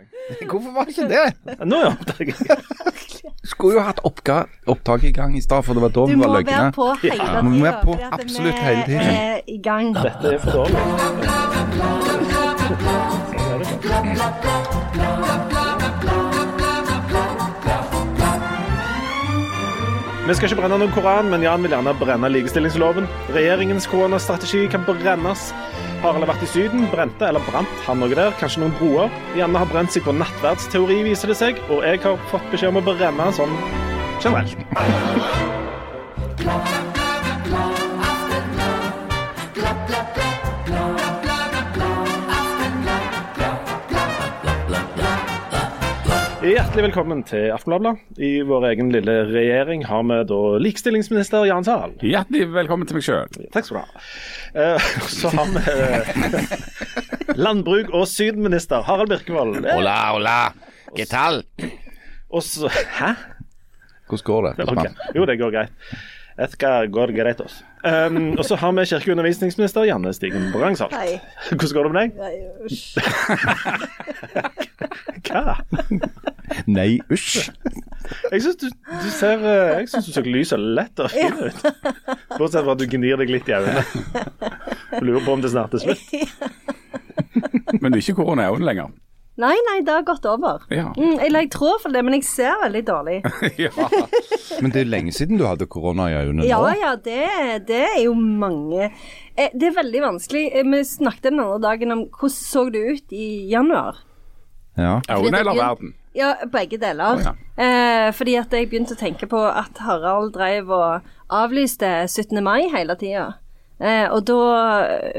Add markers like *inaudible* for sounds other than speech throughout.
*laughs* Hvorfor var det ikke det? Nå er opptaket. *laughs* Skulle jo hatt oppga opptak i gang i stad, for det var da Du vi var må være på hele Ja, Du vi må være på absolutt vi hele tiden. er i gang. Dette er for dårlig. Vi skal ikke brenne noen koran, men Jan vil gjerne brenne likestillingsloven. Regjeringens koronastrategi kan brennes. Harald alle vært i Syden, brente eller brant han noe der. Kanskje noen broer. Janne har brent seg på nattverdsteori, viser det seg. Og jeg har fått beskjed om å brenne sånn generelt. *laughs* Hjertelig velkommen til Aftenbladet. I vår egen lille regjering har vi da likestillingsminister Jan Sahl. Hjertelig velkommen til meg sjøl. Takk skal du ha. Eh, så har vi eh, *laughs* landbruk- og sydminister Harald Birkevold. Eh, Hola, hola. ¿Qué tal? Og så Hæ? Hvordan går det? Okay. Jo, det går greit. Greit oss. Um, og så har vi kirke- og undervisningsminister Janne Stigen Brangsholt. Hvordan går det med deg? Nei, Usj. *laughs* Hva? Nei, usj. Jeg syns du, du ser eh, Jeg synes du ser lys og lett og fin ut. Bortsett fra at du gnir deg litt i øynene. *laughs* Lurer på om det snart er slutt. Men du er ikke korona i øynene lenger. Nei, nei, det har gått over. Ja. Mm, jeg, jeg tror for det, men jeg ser veldig dårlig. *laughs* ja. Men det er lenge siden du hadde korona i øynene Ja, nå. ja, det, det er jo mange eh, Det er veldig vanskelig. Eh, Vi snakket den andre dagen om hvordan så det ut i januar. Ja. Øynene eller verden? Ja, begge deler. Å, eh, fordi at jeg begynte å tenke på at Harald drev og avlyste 17. mai hele tida. Eh, og da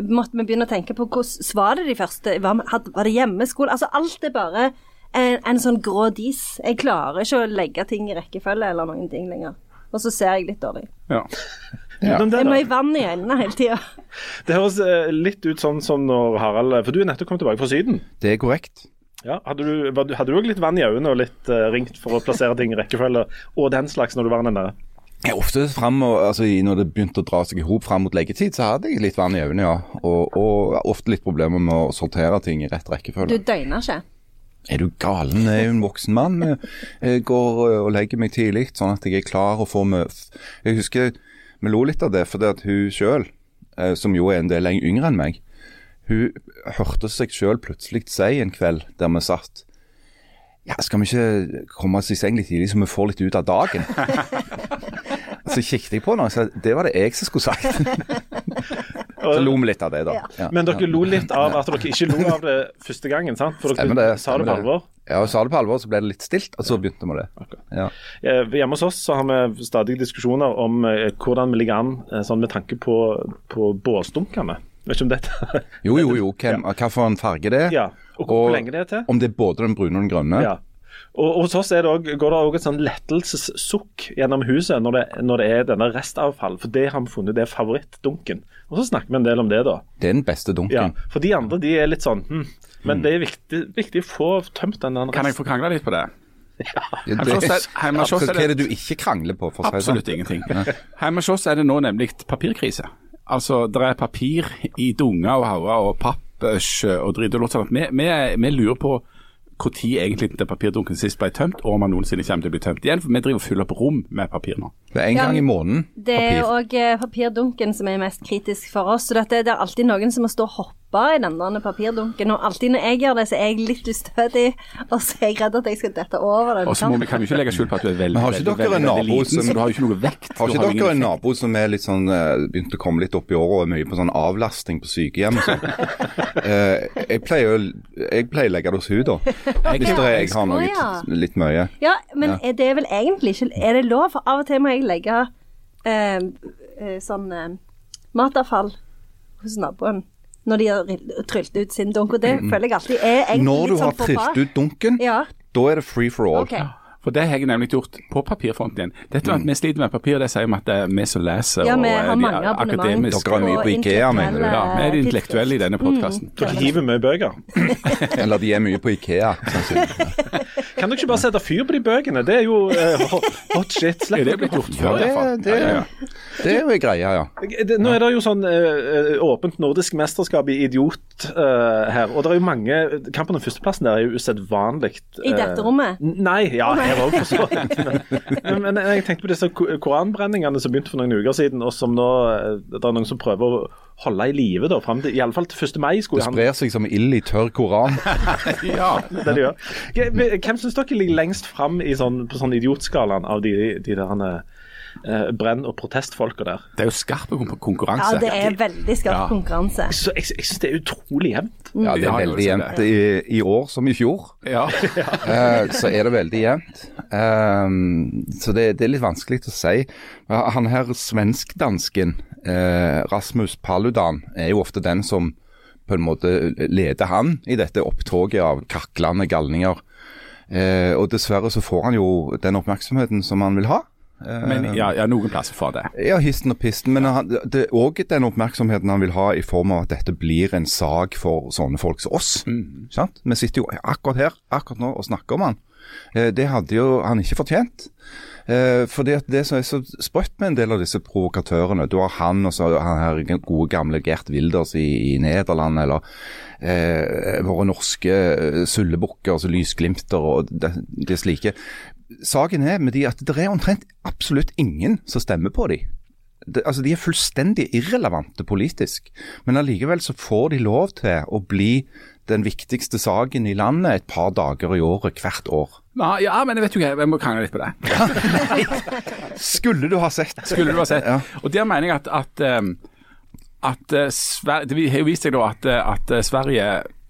måtte vi begynne å tenke på hvordan var det de første Var, hadde- var det hjemmeskole? Altså alt er bare en, en sånn grå dis. Jeg klarer ikke å legge ting i rekkefølge eller noen ting lenger. Og så ser jeg litt dårlig. Ja. Ja. Jeg må i vann i øynene hele tida. *laughs* Det høres eh, litt ut sånn som når Harald For du er nettopp kommet tilbake fra Syden. Det er korrekt. Ja, hadde du òg litt vann i øynene og litt uh, ringt for å plassere ting i rekkefølge og den slags når du var der nede? Jeg ofte frem, altså, Når det begynte å dra seg i hop fram mot leggetid, så hadde jeg litt vann i øynene, ja. Og, og ofte litt problemer med å sortere ting i rett rekkefølge. Du døgner ikke. Er du galen? Jeg er jo en voksen mann. Jeg går og legger meg tidlig, sånn at jeg er klar og får med Jeg husker vi lo litt av det, fordi at hun sjøl, som jo er en del yngre enn meg, hun hørte seg sjøl plutselig si en kveld der vi satt Ja, skal vi ikke komme oss i seng litt tidlig, så vi får litt ut av dagen? *laughs* så kikket jeg på henne og sa det var det jeg som skulle sagt. *laughs* så lo vi litt av det, da. Ja. Men dere lo litt av at dere ikke lo av det første gangen, sant? For dere det. sa det på alvor. Ja, og sa det på alvor, så ble det litt stilt, og så begynte vi det. Ja. Eh, Hjemme hos oss så har vi stadig diskusjoner om eh, hvordan vi ligger an eh, sånn med tanke på, på båsdunkene. Vet ikke om dette Jo, jo, jo. *laughs* Hvem, Hva for en farge det er. Ja. Og hvor lenge det er til. Om det er både den brune og den grønne. Ja. Og hos oss er det også, går det òg et sånn lettelsessukk gjennom huset når det, når det er denne restavfall, for det har vi funnet det er favorittdunken. Og så snakker vi en del om det, da. Det er den beste Ja, dunken. For de andre de er litt sånn hm. Men det er viktig, viktig å få tømt den resten. Kan jeg få krangle litt på det? Ja, Hjemme hos det, er- hjemme hos oss hva er er det det du ikke krangler på? For sånn? absolutt ingenting. Hjemme hos oss er det nå nemlig papirkrise. Altså, det er papir i dunger og hauger og pappøsj og dritt og lort. Vi, vi, vi lurer på når egentlig den papirdunken sist ble tømt, og om den noensinne kommer til å bli tømt igjen. For vi driver og fyller opp rom med papir nå. Det er en Ja, gang i måneden. Det er òg papirdunken som er mest kritisk for oss. Så dette, det er alltid noen som må stå og hoppe i den der papirdunken. Og alltid når jeg gjør det, så er jeg litt ustødig, og så er jeg redd at jeg skal dette over den. Og så vi, kan vi ikke legge skjul på at du er veldig, Men har ikke dere en nabo som- du har jo ikke noe vekt. Har ikke dere en nabo som er litt sånn eh, begynt å komme litt opp i året og er mye på sånn avlasting på sykehjem og sånn? *laughs* Eh, jeg pleier å jeg pleier å legge det hos hun da. Hvis det er, jeg har noe litt, litt mye. Ja, men er det vel egentlig ikke Er det lov? For av og til må jeg legge eh, eh, sånn eh, matavfall hos naboen når de har trylt ut sin dunk, og det føler jeg alltid er egentlig Mm. Når du har sånn trilt ut dunken, Ja. da er det free for all. OK. For det har jeg nemlig gjort på papirfronten igjen. Dette med at vi sliter med papir, det sier vi at det er vi som leser Ja, og er de akademiske Dere er mye på IKEA, mener du? Ja, vi er de intellektuelle i denne podkasten. Dere hiver mye bøker. *laughs* Eller de er mye på Ikea. sannsynligvis. *laughs* Kan dere ikke bare sette fyr på de bøkene? Det er jo uh, hot, hot shit. *laughs* Slipp det blitt gjort før, det- iallfall? det- ja. Det er jo en greie, ja. Det, nå er det jo sånn uh, åpent nordisk mesterskap i idiot uh, her. Og det er jo mange Kampen om førsteplassen der er jo usedvanlig I dette rommet? Nei, ja, her òg, for så vidt. Men, men, jeg tenkte på disse koranbrenningene som begynte for noen uker siden, og som nå eh, Det er noen som prøver å holde i live da, fram til i alle fall til 1. mai. Det sprer han sprer seg som ild i tørr koran. *laughs* ja. det det gjør. Hvem syns dere ligger lengst fram sånn, på sånn idiotskalaen av de, de der eh, brenn- og protestfolka der? Det er jo skarp konkurranse. Ja, det er veldig skarp Ja. konkurranse. Så jeg, jeg syns det er utrolig jevnt. Ja, det er veldig jevnt. I, I år som i fjor Ja. uh, *laughs* så er det veldig jevnt. Ehm, så det, det er litt vanskelig å si. Ja, Han her svensk-dansken, eh, Rasmus Paludan, er jo ofte den som på en måte leder han i dette opptoget av kaklende galninger. Eh, og dessverre så får han jo den oppmerksomheten som han vil ha. Eh, Men ja, ja, noen plasser får det. Ja, histen og pisten. Men han, det er òg den oppmerksomheten han vil ha i form av at dette blir en sak for sånne folk som oss. Sant? Vi sitter jo akkurat her akkurat nå og snakker om han. Eh, Det hadde jo han ikke fortjent. Eh, fordi at Det som er så sprøtt med en del av disse provokatørene Du har han og så han her gode gamle Gert Wilders i, i Nederland, eller eh, våre norske eh, sullebukker, altså lysglimter og det, det slike. Saken er med de at det er omtrent absolutt ingen som stemmer på de. Det, altså De er fullstendig irrelevante politisk, men allikevel så får de lov til å bli den viktigste saken i landet et par dager i året hvert år. Ja, men jeg vet jo ikke, jeg må krangle litt på det. *laughs* Skulle du ha sett! Skulle du ha sett. Ja. Og der mener jeg at, at, um, at uh, det har jo vist seg da at, at uh, Sverige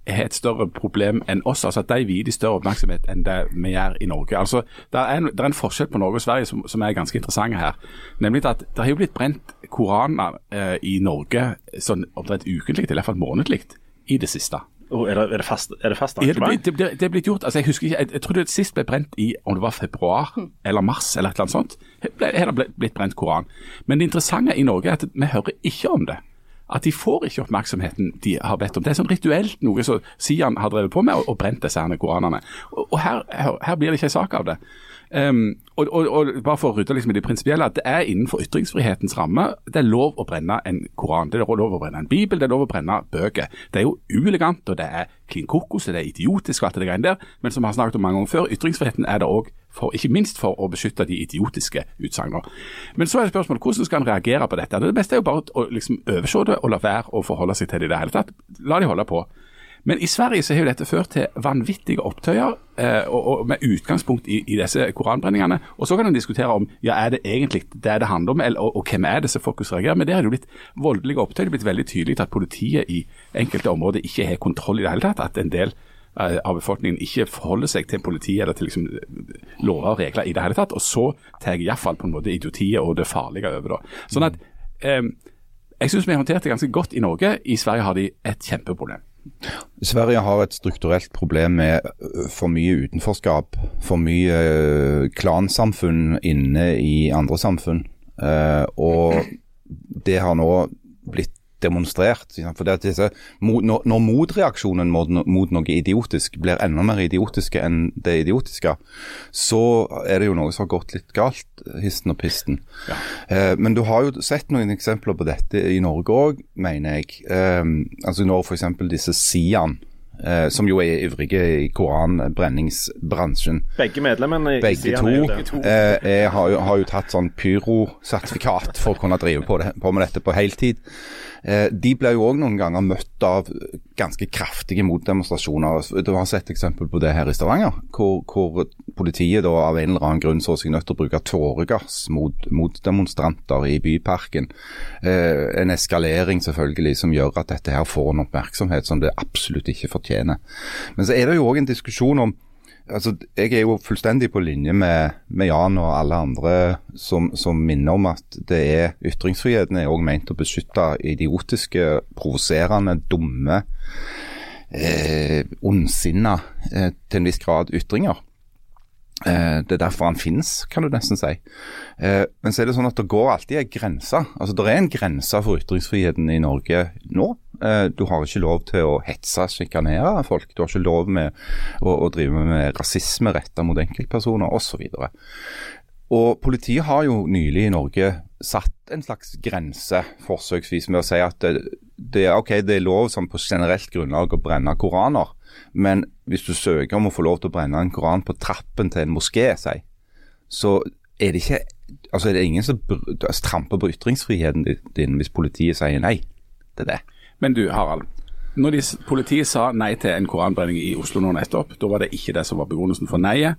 har et større problem enn oss. altså At de vier større oppmerksomhet enn det vi gjør i Norge. altså Det er en, det er en forskjell på Norge og Sverige som, som er ganske interessant her. Nemlig at det har jo blitt brent koraner eh, i Norge sånn omtrent ukentlig, eller iallfall månedlig, i det siste. Oh, er, det, er det fast, er det fast det, arrangement? det, det er blitt gjort, altså jeg husker ikke, jeg, jeg tror det sist ble brent i om det var februar eller mars eller et eller annet sånt. Her har det blitt brent koran. Men det interessante i Norge er at vi hører ikke om det. At de får ikke oppmerksomheten de har bedt om. Det er sånn rituelt noe som Sian har drevet på med, og, og brent disse her koranene. Og, og her, her, her blir det ikke en sak av det. Um, og, og, og bare for å rydde liksom i det prinsipielle, at det er innenfor ytringsfrihetens ramme. Det er lov å brenne en koran, det er lov å brenne en bibel, det er lov å brenne bøker. Det er jo uelegant, og det er klin kokos, det er idiotisk og alt det greiene der. Men som vi har snakket om mange ganger før, ytringsfriheten er det òg ikke minst for å beskytte de idiotiske utsagnene. Men så er det spørsmålet hvordan skal en reagere på dette? Det beste er jo bare å liksom overse det og la være å forholde seg til det i det hele tatt. La de holde på. Men i Sverige så har jo dette ført til vanvittige opptøyer, eh, og, og med utgangspunkt i, i disse koranbrenningene. Og så kan en diskutere om ja, er det egentlig det det handler om, eller, og, og hvem er det som fokus reagerer. Men der er det jo blitt voldelige opptøyer. Det er blitt veldig tydelig at politiet i enkelte områder ikke har kontroll i det hele tatt. At en del eh, av befolkningen ikke forholder seg til politiet eller til liksom, lover og regler i det hele tatt. Og så tar iallfall på en måte idiotiet og det farlige over. da. Sånn at eh, jeg syns vi har håndtert det ganske godt i Norge. I Sverige har de et kjempeproblem. Sverige har et strukturelt problem med for mye utenforskap. For mye klansamfunn inne i andre samfunn. Eh, og det har nå blitt demonstrert. For det at disse, når, motreaksjonen mot, noe idiotisk blir enda mer idiotiske enn det idiotiske, så er det jo noe som har gått litt galt, histen og pisten. Ja. men du har jo sett noen eksempler på dette i Norge òg, mener jeg. Eh, altså når f.eks. disse Sian, Uh, som jo er ivrige i koranbrenningsbransjen, Begge medlemmene i begge to, er det. eh, er, har, jo, har jo tatt sånn pyrosertifikat for å kunne drive på, det, på med dette på heltid. Eh, de ble jo òg noen ganger møtt av ganske kraftige motdemonstrasjoner. Du har sett eksempel på det her i Stavanger, hvor, hvor politiet da av en eller annen grunn så seg nødt til å bruke tåregass mot, mot demonstranter i byparken. Eh, en eskalering selvfølgelig som gjør at dette her får en oppmerksomhet som det absolutt ikke fortjener. Men så er det jo òg en diskusjon om Altså, jeg er jo fullstendig på linje med, med Jan og alle andre som, som minner om at det er ytringsfriheten er også ment å beskytte idiotiske, provoserende, dumme, eh, ondsinna, eh, til en viss grad ytringer. Eh, det er derfor han finnes, kan du nesten si. Eh, men så er det sånn at det går alltid en grense. Altså, Det er en grense for ytringsfriheten i Norge nå. Eh, du har ikke lov til å hetse, sjikanere folk. Du har ikke lov med å, å drive med rasisme retta mot enkeltpersoner osv. Og Politiet har jo nylig i Norge satt en slags grense, forsøksvis, med å si at det, det, okay, det er lov som på generelt grunnlag å brenne koraner. Men hvis du søker om å få lov til å brenne en koran på trappen til en moské, si, så er det ikke altså er det ingen som tramper på ytringsfriheten din hvis politiet sier nei til det. Men du, Harald. Når de, politiet sa nei til en koranbrenning i Oslo nå nettopp, da var det ikke det som var begrunnelsen for nei-et.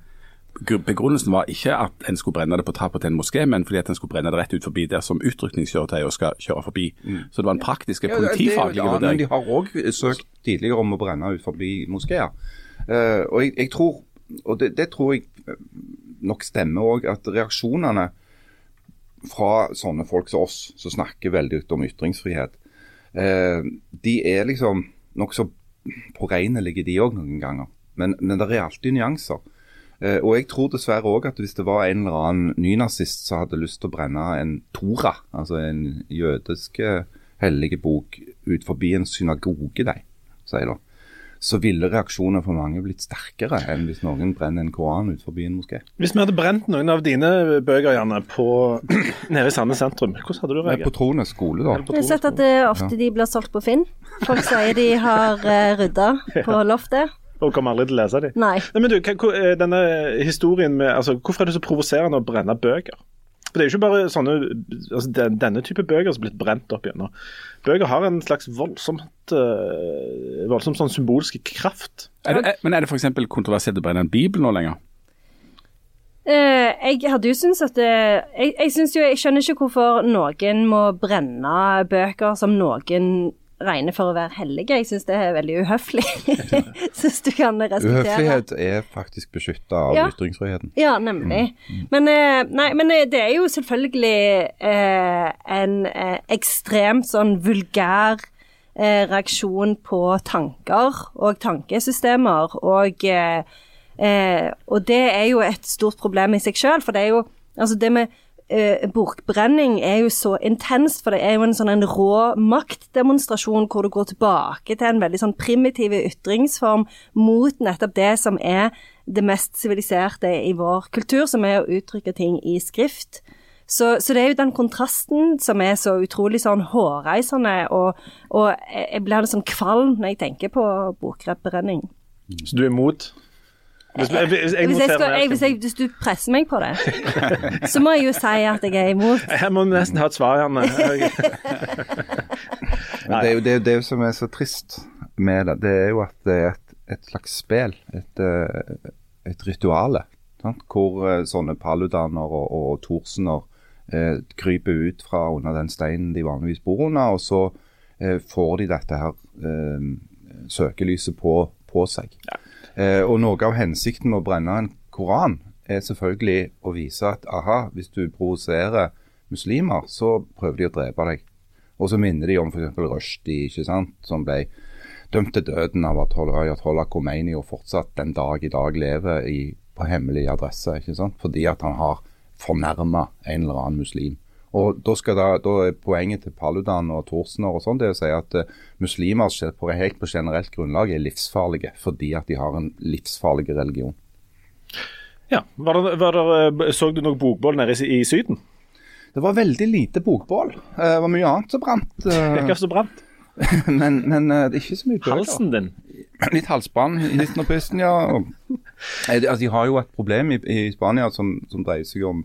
Begrunnelsen var ikke at en skulle brenne det på trappa til en moské, men fordi at en skulle brenne det rett ut forbi der som utrykningskjøretøy skal kjøre forbi. Mm. Så det var en praktisk politifaglig vurdering. Men de har òg søkt tidligere om å brenne ut forbi moskeer. Uh, og jeg, jeg, tror, og det, det tror jeg eh, nok stemmer òg, at reaksjonene fra sånne folk som oss, som snakker veldig ut om ytringsfrihet, uh, de er liksom nokså påregnelige, de òg, noen ganger. Men, men det er alltid nyanser. Eh, og jeg tror dessverre òg at hvis det var en eller annen nynazist som hadde lyst til å brenne en Tora, altså en jødisk eh, hellige bok, ut forbi en synagoge, de, sier da, så ville reaksjonen for mange blitt sterkere enn hvis noen brenner en koran ut forbi en moské. Hvis vi hadde brent noen av dine bøker Janne, på, *clears throat* nede i Sandnes sentrum, hvordan hadde du reagert? På Trones skole, da. Jeg har sett at det ofte ja. de blir solgt på Finn. Folk sier de har uh, rydda *laughs* på loftet. Og kommer aldri til å lese dem. Nei. Nei men du, eh, denne historien med, altså, Hvorfor er det så provoserende å brenne bøker? For Det er jo ikke bare sånne, altså, den, denne type bøker som er blitt brent opp gjennom. Bøker har en slags voldsomt, uh, voldsomt sånn symbolsk kraft. Er det, er, men er det f.eks. kontroversielt å brenne en bibel nå lenger? Uh, jeg hadde jo syntes at det, jeg, jeg, jo, jeg skjønner ikke hvorfor noen må brenne bøker som noen regner for å være hellige. Jeg syns det er veldig uhøflig. *laughs* syns du kan respektere Uhøflighet er faktisk beskytta av ja. ytringsfriheten. Ja, nemlig. Mm. Mm. Men, eh, nei, men, eh, det er jo selvfølgelig eh, en eh, ekstremt sånn vulgær eh, reaksjon på tanker og tankesystemer. Og, eh, og det er jo et stort problem i seg sjøl, for det er jo altså det med eh, bokbrenning er jo så intenst, for det er jo en sånn en rå maktdemonstrasjon hvor du går tilbake til en veldig sånn primitiv ytringsform mot nettopp det som er det mest siviliserte i vår kultur, som er å uttrykke ting i skrift. Så, så, det er jo den kontrasten som er så utrolig sånn hårreisende, og, og jeg blir litt sånn kvalm når jeg tenker på bokbrenning. Så du er imot hvis, jeg, jeg hvis, skal, hvis, hvis, du presser meg på det, så må jeg jo si at jeg er imot. Jeg må nesten ha et svar, Janne. *laughs* det er jo det, det, som er så trist med det, det er jo at det er et, et slags spill. Et, eh, et rituale. Sant? Hvor eh, sånne paludaner og, og torsener eh, kryper ut fra under den steinen de vanligvis bor under, og så eh, får de dette her eh, søkelyset på, på seg. Ja. Eh, og Noe av hensikten med å brenne en koran er selvfølgelig å vise at aha, hvis du provoserer muslimer, så prøver de å drepe deg. Og så minner de om f.eks. Rushdie, ikke sant, som ble dømt til døden av Ayatollah Khomeini og fortsatt den dag i dag lever i, på hemmelig adresse. ikke sant, Fordi at han har fornærma en eller annen muslim. Og Da, da, da er poenget til Paludan og Thorsner og sånn, det å si at uh, muslimer på, helt på generelt grunnlag er livsfarlige fordi at de har en livsfarlig religion. Ja, var det, var det, eh, Så du noe bokbål nede i, i, Syden? Det var veldig lite bokbål. Uh, det var mye annet som brant. *laughs* Uh, Hva som brant? *laughs* men, men uh, det er ikke så mye bøker. Halsen din? *clears throat* Litt halsbrann i nitten og pusten, ja. *laughs* Og, altså, de har jo et problem i, i Spania som, som dreier seg om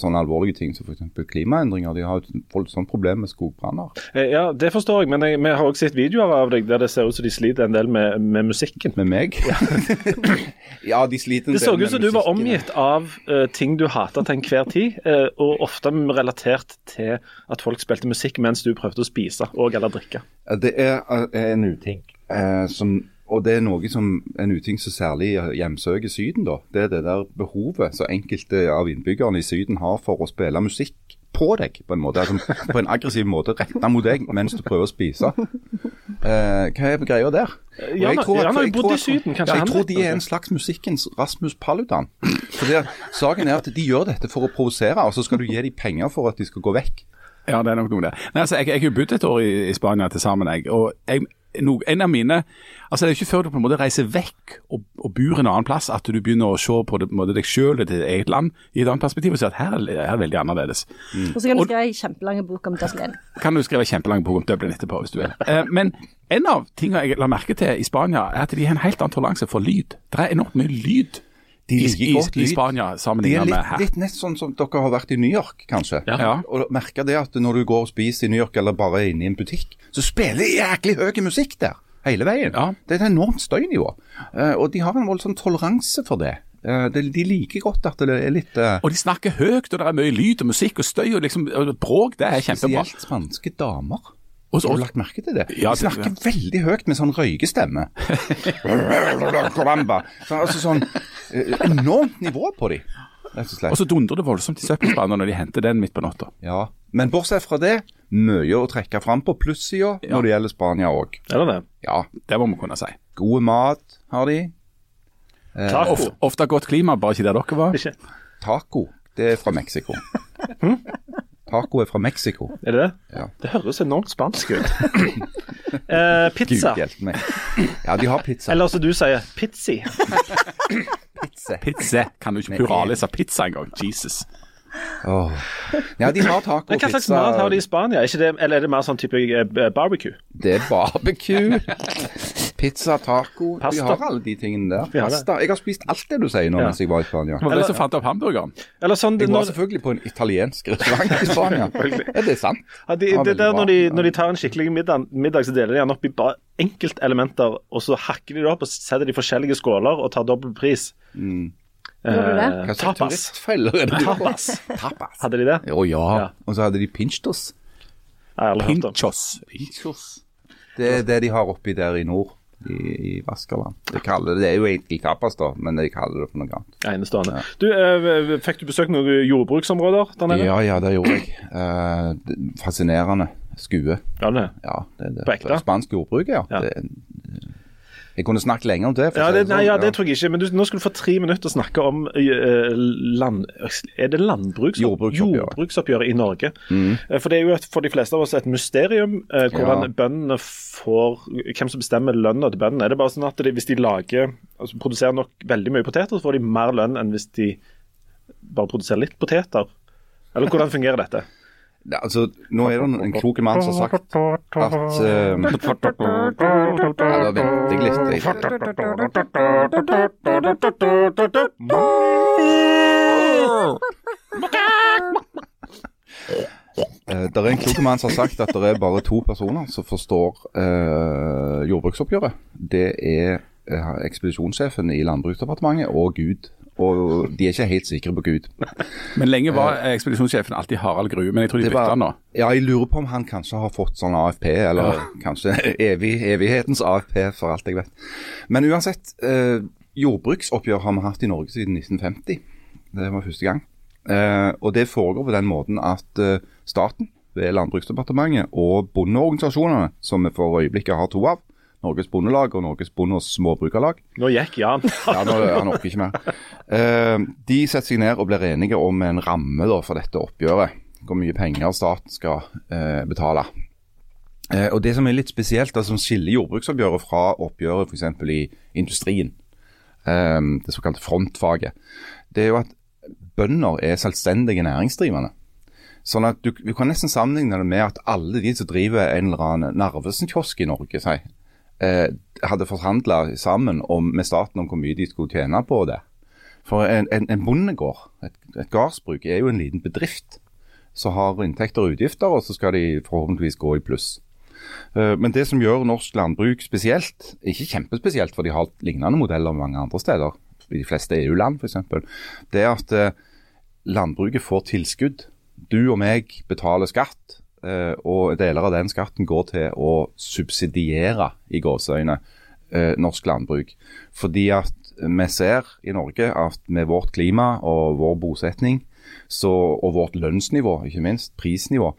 sånne alvorlige ting som f.eks. klimaendringer. De har et voldsomt problem med skogbranner. Eh, ja, det forstår jeg, men jeg, vi har også sett videoer av deg der det ser ut som de sliter en del med, med musikken. Med meg? ja, *laughs* de sliter en det del med musikken. Det så ut som du var omgitt av uh, ting du hata til enhver tid, uh, og ofte relatert til at folk spilte musikk mens du prøvde å spise og eller drikke. Det er en uting uh, som og det er noe som en uting som særlig hjemsøker Syden. da. Det er det der behovet som enkelte av innbyggerne i Syden har for å spille musikk på deg, på en måte. Altså, på en aggressiv måte retta mot deg mens du prøver å spise. Eh, hva er greia der? Ja, Jan- jeg tror at- Jan har jo jeg tror i at- Syden, kanskje ja, Jeg tror de er en slags musikkens Rasmus Paludan. For det, Saken er at de gjør dette for å provosere, og så skal du gi dem penger for at de skal gå vekk. Ja, det er nok noe der. Nei, altså, jeg, jeg har jo bodd et år i, i Spania til sammen, jeg. Og jeg, no, en av mine Altså, det er ikke før du på en måte reiser vekk og, og bor en annen plass, at du begynner å se på det, på deg sjøl og ditt eget land i et annet perspektiv og si at her, er- her er det veldig annerledes. Og så kan du skrive en kjempelang bok om Dublin. Kan du skrive en kjempelang bok om Dublin etterpå, hvis du vil. Eh, men en av tingene jeg la merke til i Spania, er at de har en helt annen toleranse for lyd. Det er enormt mye lyd De i, i, godt i lyd. Spania sammenlignet med her. litt nett sånn som dere har vært i New York, kanskje. Ja. Og merker det at når du går og spiser i New York, eller bare er inne i en butikk, så spiller de jæklig høy musikk der. Hele veien. Ja. Det er et enormt støynivå. Uh, og de har en voldsom toleranse for det. Uh, de, de liker godt at det er litt uh, Og de snakker høyt, og det er mye lyd og musikk og støy og liksom og bråk. Det er kjempebra. Spesielt spanske damer. Og så- Har du lagt merke til det? Ja, de snakker det- veldig høyt med sånn røykestemme. Så, altså sånn eh, enormt nivå på de, rett og slett. Og så dundrer det voldsomt i søppelspanna når de henter den midt på natta. Ja, Men bortsett fra det, mye å trekke fram på plussida når det gjelder Spania òg. Er det? Ja, Det må vi kunne si. gode mat har de. Taco. Of, ofte godt klima, bare ikke der dere var. Ikke? Taco, det er fra Mexico. Taco er fra Mexico. Er det det? Ja. Det høres enormt spansk ut. *laughs* eh, pizza. Gud hjelpe meg. Ja, de har pizza. Eller som du sier, pizzi. pizza. Pizza. Kan du ikke pluralise pizza engang? Jesus. Åh. Ja, de har taco Men pizza. hva slags mat har de i Spania? Ikke det, eller er det mer sånn type eh, barbecue? Det er barbecue, *laughs* pizza, taco. Pasta. Vi har alle de tingene der. Vi har det. Pasta. Jeg har spist alt det du sier nå Ja. mens jeg var i Spania. Det var det som fant opp hamburgeren. Eller sånn Jeg var når, selvfølgelig på en italiensk restaurant i Spania. *laughs* Er det sant? ja, de, det, det der når, de, når de tar en skikkelig middag, middag, så deler de den opp i bare enkeltelementer, og så hakker de det opp og setter de forskjellige skåler og tar dobbel pris. Mm. Gjorde du det? Eh, Hva slags tapas. turistfeller er det? Tapas. Tapas. Hadde de det? Å ja. Ja. Og så hadde de pinchos. Om. Pinchos. Det er det de har oppi der i nord, i, i Vaskerland. De kaller det, det er jo egentlig tapas, da, men de kaller det for noe annet. Enestående. Du, eh, fikk du besøkt noen jordbruksområder der nede? Ja ja, det gjorde jeg. Eh, fascinerende skue. Ja, det. Ja, det, det, På ekte? Spansk jordbruk, ja. Ja. Det, jeg kunne snakket lenger om det. Ja, det, nei, sånn. ja, det tror jeg ikke. Men du, nå skal du få tre minutter å snakke om uh, land... Er det landbruks... Jordbruksoppgjøret. jordbruksoppgjøret i Norge? Mm. For det er jo et, for de fleste av oss et mysterium uh, hvordan Ja. bøndene får Hvem som bestemmer lønna til bøndene. Er det bare sånn at de, hvis de lager altså produserer nok veldig mye poteter, så får de mer lønn enn hvis de bare produserer litt poteter? Eller hvordan fungerer dette? Altså, nå er det en klok mann som har sagt at eh, *laughs* Ja, da venter jeg litt. Jeg, Eh, Det er en klok mann som har sagt at det er bare to personer som forstår uh, jordbruksoppgjøret. Det er eh, ekspedisjonssjefen i Landbruksdepartementet og Gud. Og de er ikke helt sikre på Gud. Men lenge var ekspedisjonssjefen alltid Harald Grue, men jeg tror de Det bytta nå. Ja, jeg lurer på om han kanskje har fått sånn AFP, eller kanskje *laughs* evig, evighetens AFP, for alt jeg vet. Men uansett, eh, jordbruksoppgjør har vi hatt i Norge siden 1950. Det var første gang. Eh, og det foregår på den måten at eh, staten ved Landbruksdepartementet og bondeorganisasjonene, som vi for øyeblikket har to av, Norges Bondelag og Norges Bonde- og Småbrukerlag, Nå gikk Jan. *laughs* ja, nå, han orker ikke mer. Eh, de setter seg ned og blir enige om en ramme da, for dette oppgjøret. Hvor mye penger staten skal eh, betale. Eh, og Det som er litt spesielt, det som skiller jordbruksoppgjøret fra oppgjøret f.eks. i industrien, eh, det såkalte frontfaget, det er jo at bønder er selvstendige næringsdrivende. Sånn at du, du kan nesten sammenligne det med at alle de som driver en eller annen Narvesen-kiosk i Norge, sier, hadde forhandla sammen om, med staten om hvor mye de skulle tjene på det. For en, en, en bondegård, et, et gardsbruk, er jo en liten bedrift som har inntekter og utgifter, og så skal de forhåpentligvis gå i pluss. Eh, Men det som gjør norsk landbruk spesielt, ikke kjempespesielt, for de har lignende modeller mange andre steder, i de fleste EU-land f.eks., det er at eh, landbruket får tilskudd. Du og meg betaler skatt, eh, og deler av den skatten går til å subsidiere i gåseøyne eh, norsk landbruk. Fordi at vi ser i Norge at med vårt klima og vår bosetning, så, og vårt lønnsnivå, ikke minst prisnivå,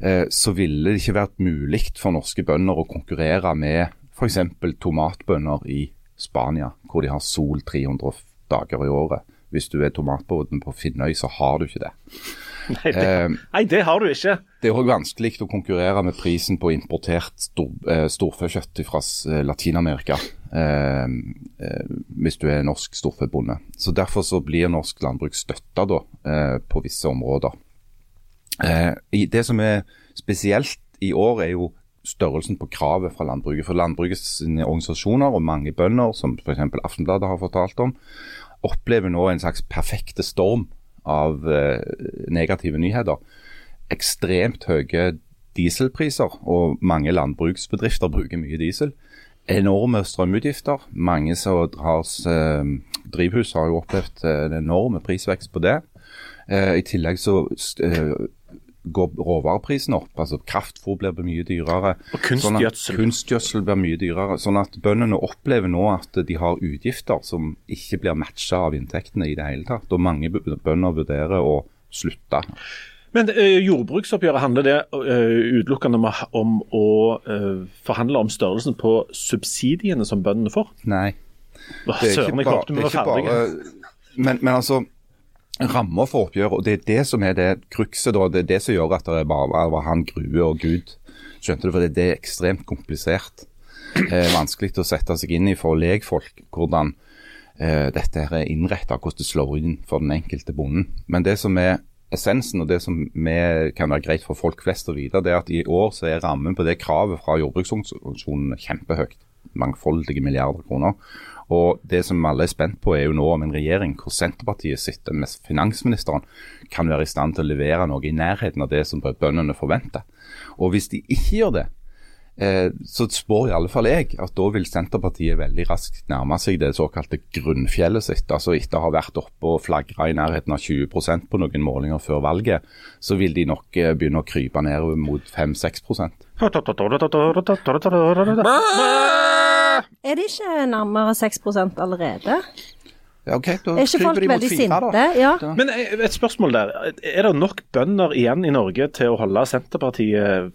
eh, så ville det ikke vært mulig for norske bønder å konkurrere med f.eks. tomatbønder i Spania, hvor de har sol 300 dager i året. Hvis du er tomatbonde på Finnøy, så har du ikke det. *laughs* Nei, det, Eh, nei, det har du ikke. Det er òg vanskelig å konkurrere med prisen på importert stor, eh, storfekjøtt fra eh, Latin-Amerika eh, eh, hvis du er norsk storfebonde. Så Derfor så blir norsk landbruk støtta da, eh, på visse områder. Eh, det som er spesielt i år, er jo størrelsen på kravet fra landbruket. For landbrukets organisasjoner og mange bønder, som f.eks. Aftenbladet har fortalt om, opplever nå en slags perfekte storm av eh, negative nyheter. Ekstremt høye dieselpriser, og mange landbruksbedrifter bruker mye diesel. Enorme strømutgifter. Mange som har eh, drivhus har jo opplevd eh, en enorme prisvekst på det. I tillegg så går råvareprisene opp. altså Kraftfôr blir mye dyrere. Og kunstgjødsel. Sånn kunstgjødsel blir mye dyrere. Sånn at bøndene opplever nå at de har utgifter som ikke blir matcha av inntektene i det hele tatt. Og mange bønder vurderer å slutte. Men eh, jordbruksoppgjøret handler det eh, utelukkende om, om å eh, forhandle om størrelsen på subsidiene som bøndene får? Nei. Det Søren, jeg håpet vi var ferdige. Men, men altså, rammer for oppgjøret, og det er det som er det krukset. Det er det som gjør at det er bare var han grue og Gud. Skjønte du? For det, det er ekstremt komplisert. Eh, vanskelig å sette seg inn i for legfolk hvordan eh, dette her er innretta, hvordan det slår inn for den enkelte bonden. Men det som er essensen, og det som er, kan være greit for folk flest å vite, det er at i år så er rammen på det kravet fra jordbruksorganisasjonene kjempehøyt. Mangfoldige milliarder kroner. Og det som alle er spent på, er jo nå om en regjering hvor Senterpartiet sitter med finansministeren, kan være i stand til å levere noe i nærheten av det som bøndene forventer. Og hvis de ikke gjør det, eh, så spår i alle fall jeg at da vil Senterpartiet veldig raskt nærme seg det såkalte grunnfjellet sitt. Altså etter å ha vært oppe og flagra i nærheten av 20% på noen målinger før valget, så vil de nok eh, begynne å krype ned mot 5-6 Er det ikke nærmere 6% allerede? Ja, ok, da Er ikke folk de veldig sinte? Ja. Men eh, et spørsmål der. Er det nok bønder igjen i Norge til å holde Senterpartiet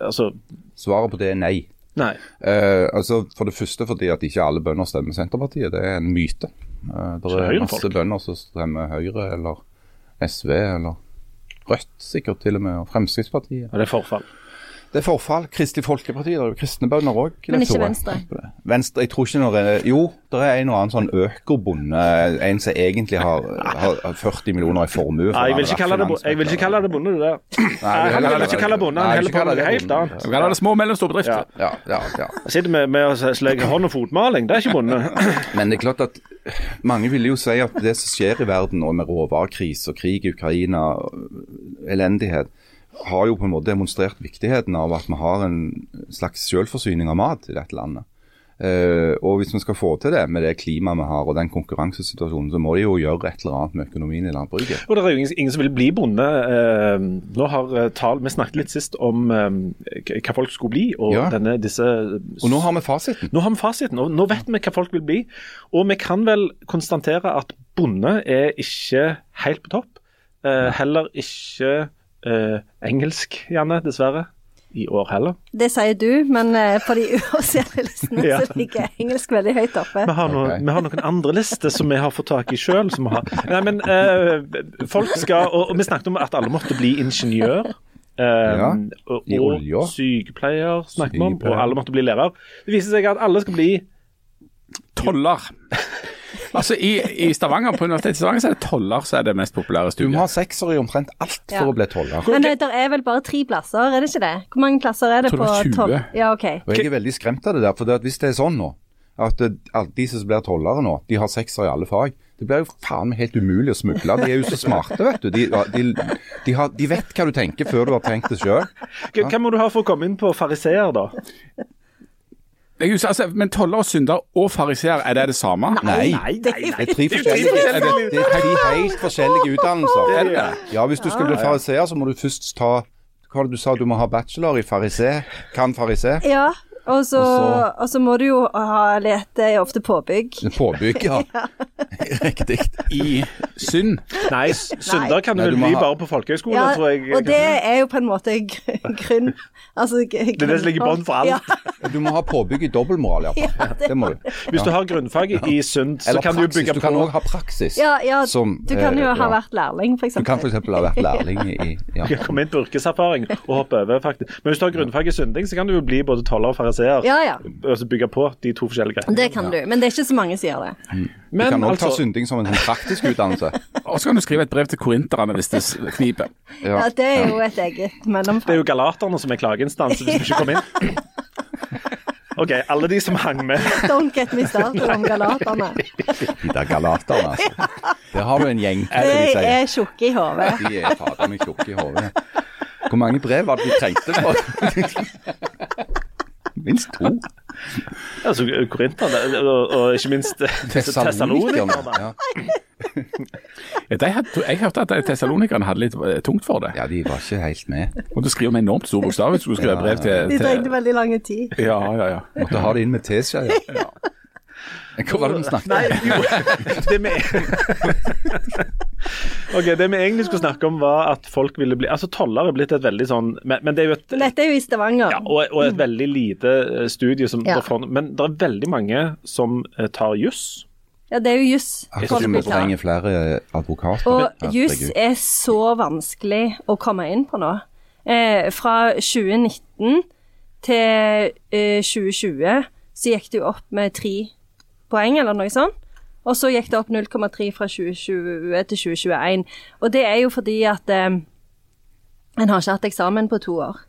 Altså, Svaret på det er nei. nei. Eh, altså For det første fordi at ikke alle bønder stemmer Senterpartiet. Det er en myte. Eh, det er Høyre-folk? masse bønder som stemmer Høyre eller SV eller Rødt sikkert til og med, og Fremskrittspartiet. Og det er forfall. Det er forfall. Kristelig Folkeparti, det er jo kristne bønder òg. Men ikke Venstre? Venstre, jeg tror ikke når det, Jo, det er en og annen sånn økobonde, en som egentlig har, har 40 millioner i formue. for Nei, jeg vil ikke kalle det, jeg vil ikke kalle det bonde, det der. Nei, jeg han vil ikke kalle bonde, han heller på noe helt annet. Vi kaller det små og mellomstore bedrifter. Ja, ja, ja. Jeg sitter med, med å slegge hånd- og fotmaling, det er ikke bonde. *clears throat* Men det er klart at mange vil jo si at det som skjer i verden, og med råvarekrise og krig i Ukraina, elendighet, har jo på en måte demonstrert viktigheten av at vi har en slags selvforsyning av mat i dette landet. Uh, og hvis vi skal få til det med det klimaet vi har og den konkurransesituasjonen, så må de jo gjøre et eller annet med økonomien i landbruket. Og det er jo ingen, ingen som vil bli bonde. Uh, nå har eh, tal, Vi snakket litt sist om uh, hva folk skulle bli, og Ja. denne, disse Og nå har vi fasiten. Nå har vi fasiten, og nå vet vi hva folk vil bli. Og vi kan vel konstatere at bonde er ikke helt på topp. Heller ikke eh, engelsk, Janne, dessverre. I år heller. Det sier du, men eh, på de *laughs* uoffisielle listene Ja. så ligger engelsk veldig høyt oppe. Vi har, noe, okay. vi har noen andre lister som vi har fått tak i sjøl. Nei, men eh, folk skal og, og vi snakket om at alle måtte bli ingeniør. Um, Ja, og, i og sykepleier snakket vi om, og alle måtte bli lærer. Det viser seg at alle skal bli Toller. Altså I, i Stavanger, på Universitetet i Stavanger så er det toller som er det mest populære studiet. Du må ha sekser i omtrent alt Ja. for å bli toller. Men det der er vel bare tre plasser, er det ikke det? Hvor mange plasser er det på det var 20. tolv? Ja, okay. Og Jeg er veldig skremt av det der. for det at Hvis det er sånn nå, at alle de som blir tollere nå, de har sekser i alle fag, det blir jo faen meg helt umulig å smugle. De er jo så smarte, vet du. De, de, de, har, de vet hva du tenker før du har tenkt det sjøl. Hva må du ha for å komme inn på fariseer, da? Jeg husker, altså, men toller og synder og fariseer, er det det samme? Nei. Det er Det er tre forskjellige, er det, det er tre helt forskjellige utdannelser. Er det det? Ja, Hvis du skal bli fariseer, så må du først ta Hva var det du sa, du må ha bachelor i farisé? Kan farisé? Ja, og så, Og så- og så må du jo ha lete ofte påbygg. Påbygg, ja. *laughs* *laughs* Riktig. I synd. Nei, synder kan du Nei, du vel bli ha- bare på folkehøyskole, Ja, tror jeg. og det er jo på en måte *laughs* grunn altså, Det er det som ligger i bånn for alt. Ja, Du må ha påbygg i dobbeltmoral, iallfall. Ja, det det må du. Hvis du har grunnfag i synd, så kan kan du bygge på Du kan på òg ha praksis. ja, ja Som, du kan jo eh, ha ja. vært lærling, for Du kan f.eks. ha vært lærling i ja. Komme inn på yrkeserfaring og hoppe over, faktisk. Men hvis du har grunnfag i synding, så kan du jo bli både toller og fariseer. Ja, ja. Og så bygge på de to forskjellige greiene. Det kan du, men det er ikke så mange som gjør det. Du Men kan òg ta altså, synding som en praktisk utdannelse. *laughs* Og så kan du skrive et brev til korinterne hvis det kniper. Ja, Det er jo et eget mellomfag. det er jo galaterne som er klageinstans hvis du ikke kommer inn. *laughs* OK, alle de som hang med. Don't get me started om galaterne. De der galaterne, altså. Der har du en gjeng. de De er tjukke i hodet. De er fader meg tjukke i hodet. Hvor mange brev var det de trengte for? *laughs* *laughs* Minst to. Altså, korinterne, og, og ikke minst *laughs* tessalonikerne. Ja. Ja, de hadde, jeg hørte at tessalonikerne hadde litt eh, tungt for det. ja, de var ikke helt med. Og du skriver med enormt stor bokstav hvis du skulle skrive brev til, De trengte veldig lang tid. Ja, ja, ja. Måtte ha det inn med teskje. Ja. Hva var det vi snakket om? Nei, jo. Det vi Ok, det vi egentlig skulle snakke om, var at folk ville bli Altså, toller er blitt et veldig sånn Men, men det er jo et Men dette er jo i Stavanger. ja, og, og et veldig lite eh, studie som Ja. der Men det er veldig mange som eh, tar juss. Ja, det er jo juss. Folk vi trenger flere advokater. Og juss er så vanskelig å komme inn på nå. Eh, fra 2019 til eh, 2020 så gikk det jo opp med tre poeng, eller noe sånt. Og så gikk det opp 0,3 fra 2020 til 2021. Og det er jo fordi at eh, en har ikke hatt eksamen på to år.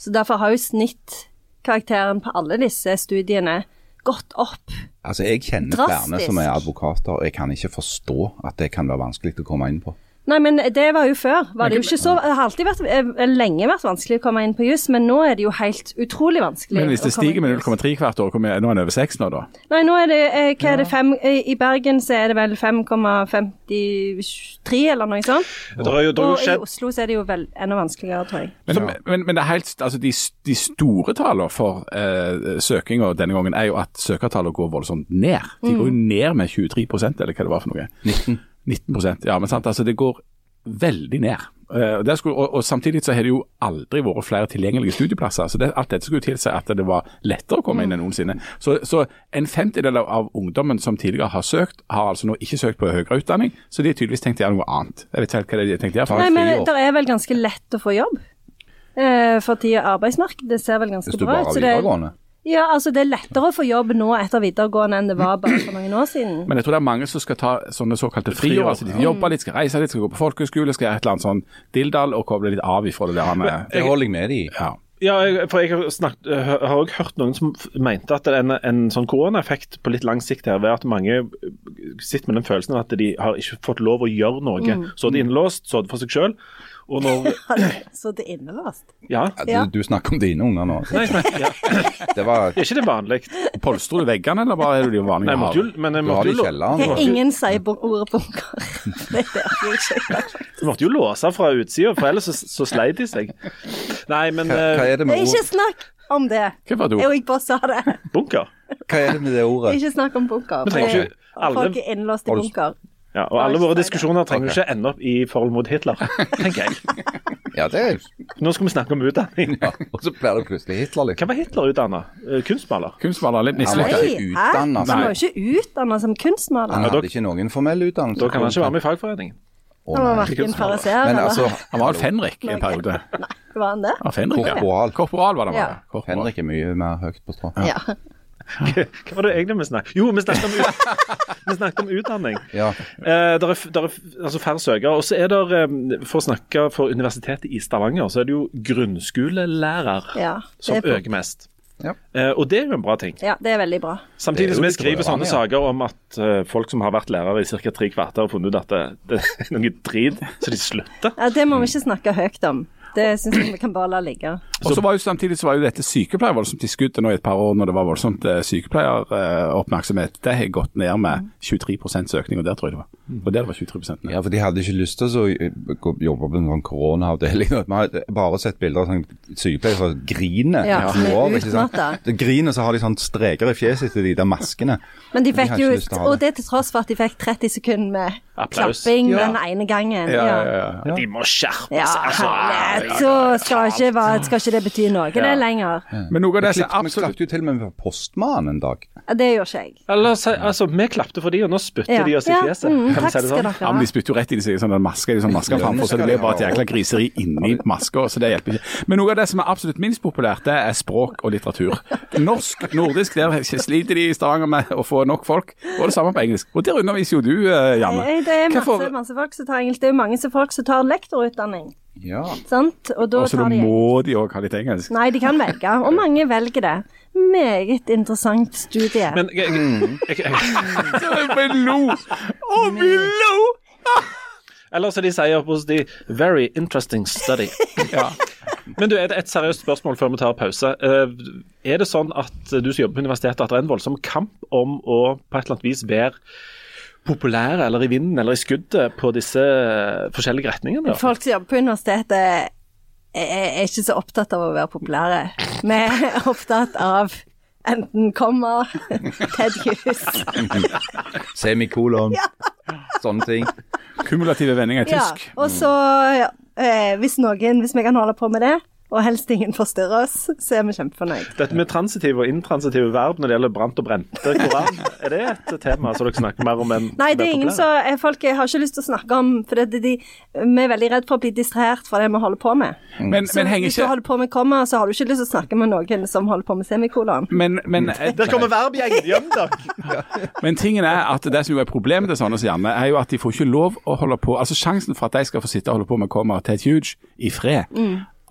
Så derfor har jo snittkarakteren på alle disse studiene gått opp. Altså, Jeg kjenner flere som er advokater, og jeg kan ikke forstå at det kan være vanskelig å komme inn på. Nei, men det var jo før. Var det, jo ikke så, det har alltid vært, eh, lenge vært vanskelig å komme inn på juss, men nå er det jo helt utrolig vanskelig. Men hvis det stiger med 0,3 hvert år, kommer- nå er det over 6 nå, da? Nei, nå er det, eh, hva er det, fem, eh, i Bergen så er det vel 5,53 eller noe sånt. Det jo, det Og i Oslo så er det jo vel enda vanskeligere, tror jeg. Men, men, men det er helt, altså de, de store tallene for eh, søkinga denne gangen er jo at søkertallene går voldsomt ned. De går jo ned med 23% eller hva det var for noe. 19. 19% ja, men sant, altså det går veldig ned. Uh, skulle, og, og Samtidig så har det jo aldri vært flere tilgjengelige studieplasser. så det, Alt dette skulle tilsi at det var lettere å komme inn enn noensinne. Så, så en femtedel av, av ungdommen som tidligere har søkt, har altså nå ikke søkt på høyere utdanning, så de har tydeligvis tenkt å gjøre noe annet. Jeg vet ikke hva de har tenkt å gjøre. Nei, men det er vel ganske lett å få jobb. Uh, for tida arbeidsmarkedet ser vel ganske bra ut. Hvis du bare har videregående. Ja, altså det er lettere å få jobb nå etter videregående enn det var bare for noen år siden. Men jeg tror det er mange som skal ta sånne såkalte friår. altså De skal jobbe litt, skal reise litt, skal gå på folkehøyskole, skal gjøre et eller annet sånn dilldall og koble litt av ifra det der. med- Det holder jeg med i. Ja. Ja, jeg, for jeg har, snakket, har også hørt noen som mente at det en, en sånn koronaeffekt på litt lang sikt her, ved at mange eh, sitter med den følelsen av at de har ikke fått lov å gjøre noe. Så er de innlåst, så er det for seg sjøl. Og når Så det er innelåst. Ja. Ja. Du, du snakker om dine unger nå. Nei, men, ja. *laughs* Det var, Er ikke det vanlig? Polstrer du veggene, eller bare er det de vanlige Nei, jeg måtte jo, men jeg du har måtte det jo, i kjelleren. Okay, ingen sier ordet bunker. *laughs* det er ikke jeg måtte jo låse fra utsida, for ellers så, så sleit de seg. Nei, men Hva, hva er det med Ikke ord? snakk om det. Hva var det? Jeg gikk bare sa det. bunker. Hva er det med det ordet? Ikke snakk om bunker. Men trenger ikke alle- Folk er innlåst i bunker. Ja, og alle våre diskusjoner trenger ikke ende opp i forhold mot Hitler, *laughs* tenker jeg. Ja, det er Nå skal vi snakke om utdanning. ja. Og så blir det plutselig Hitler litt. Hva var Hitler utdanna? Kunstmaler? Kunstmaler, litt Han mislykka. Nei, utdannet, Han var jo ikke utdannet som kunstmaler. Han Han hadde ikke noen formell utdannelse. Da kan han ikke være med i fagforeningen. Å, var verken fariseer eller altså, Han var fenrik en periode. Var han det? Ja, fenrik, ja. Korporal. Korporal var det. Ja. Korporal. Fenrik er mye mer høyt på strå. Ja. Hva var det egentlig vi snakket Jo, vi snakket om, ut *laughs* vi snakket om utdanning. Ja. Eh, der er, der er altså færre søkere. Og så er det, eh, for å snakke for Universitetet i Stavanger, så er det jo grunnskolelærer ja. Som er øker mest. Ja. Eh, og det er jo en bra ting. Ja, det er veldig bra. Samtidig som vi skriver sånne ja. saker om at uh, folk som har vært lærere i ca. tre kvarter, har funnet ut at det, det er noe drit, så de slutter. Ja, det må vi ikke snakke høyt om. Det syns jeg vi kan bare la ligge. Og så var jo Samtidig så var jo dette sykepleier voldsomt i skuddet nå i et par år, når det var voldsomt eh, sykepleieroppmerksomhet. Det har gått ned med 23% søkning, og der tror jeg det var. Og der var 23 ned. Ja, for de hadde ikke lyst til å jobbe på en sånn koronaavdeling. Vi har bare sett bilder av sånn sykepleiere som griner. Ja, i som år, ikke sant? De griner, så har de sånn streker i fjeset til de der maskene. Men de fikk de jo, ha og det. det til tross for at de fikk 30 sekunder med Applaus. klapping Ja. den ene gangen. Ja, Ja, ja, ja. De må skjerpe seg. Altså, herlighet, så skal ikke, være- skal ikke det bety noe det lenger. Men noe av det som klippet- vi absolutt klappet jo til og med for postmannen en dag. Det gjør ikke jeg. Eller, si- altså, vi klapte for de, og nå spytter Ja. de oss i Ja, fjeset. mm, Kan vi takk si det skal sånn? dere Ja, men De spytter jo rett i de sånn en maske, de sånn masker framfor, så det blir bare et jækla griseri inni maska. Så det hjelper ikke. Men noe av det som er absolutt minst populært, det er språk og litteratur. Norsk, nordisk, der sliter de i Stavanger med å få nok folk. Og det samme på engelsk. Og der underviser jo du, eh, Janne. Eh, Det er masse, Hvorfor- masse folk som tar engelsk. Det er jo mange som folk som tar lektorutdanning. Ja. Sant? Og da altså, da må de òg ha litt engelsk. Nei, de kan velge, og mange velger det. Meget interessant studie. Men jeg, jeg, jeg, jeg, *laughs* Vi lo! Å, vi lo! *laughs* eller som de sier hos de Very interesting study. *laughs* Ja. Men du, et, et seriøst spørsmål før vi tar pause. Eh, Er det sånn at du som jobber på universitetet, at det er en voldsom kamp om å på et eller annet vis være populære eller i vinden eller i skuddet på disse eh, forskjellige retningene? da? Folk som jobber på universitetet er, er ikke så opptatt av å være populære. Vi er opptatt av enten komma, Ted Hughes *laughs* Semikolon. Sånne ting. Kumulative vendinger i Ja, tysk. og så, ja, eh, hvis noen, hvis vi kan holde på med det, og helst ingen forstyrrer oss, så er vi kjempefornøyd. Dette med transitive og intransitive verb når det gjelder brant og brente koran, er det et tema som dere snakker mer om enn Nei, det er ingen som Folk har ikke lyst til å snakke om For det, de, vi er veldig redd for å bli distrahert fra det vi holder på med. Men, Så men hvis du holder på med komma, så har du ikke lyst til å snakke med noen som holder på med semikolon. men, men, *laughs* Der kommer verbgjengen! Gjem dere! *laughs* men tingen er at det som jo er problemet til sånne som Janne, er jo at de får ikke lov å holde på Altså Sjansen for at de skal få sitte og holde på med komma til et Huge i fred,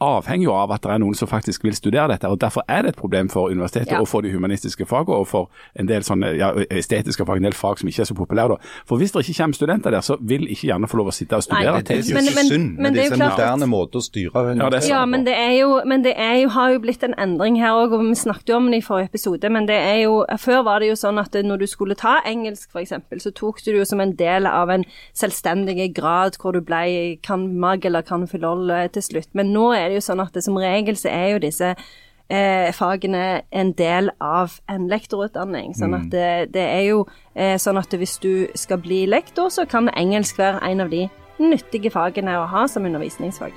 avhenger jo av at det er noen som faktisk vil studere dette. og Derfor er det et problem for universitetet Ja. og for de humanistiske fagene og for en del sånne ja, estetiske fag, en del fag som ikke er så populære. da. For Hvis det ikke kommer studenter der, så vil ikke gjerne få lov å sitte og studere Nei, Det er jo Men- så men- synd men med det er jo disse moderne måter å styre Ja, det er. Ja, men det er jo, men det er jo, har jo blitt en endring her òg, og vi snakket jo om det i forrige episode. Men det er jo Før var det jo sånn at når du skulle ta engelsk, f.eks., så tok du det jo som en del av en selvstendig grad hvor du ble kan mag eller kan filol til slutt. Men nå er det jo sånn at det, som regel så er jo disse eh, fagene en del av en lektorutdanning. Sånn at det, det er jo eh, sånn at hvis du skal bli lektor, så kan engelsk være en av de nyttige fagene å ha som undervisningsfag.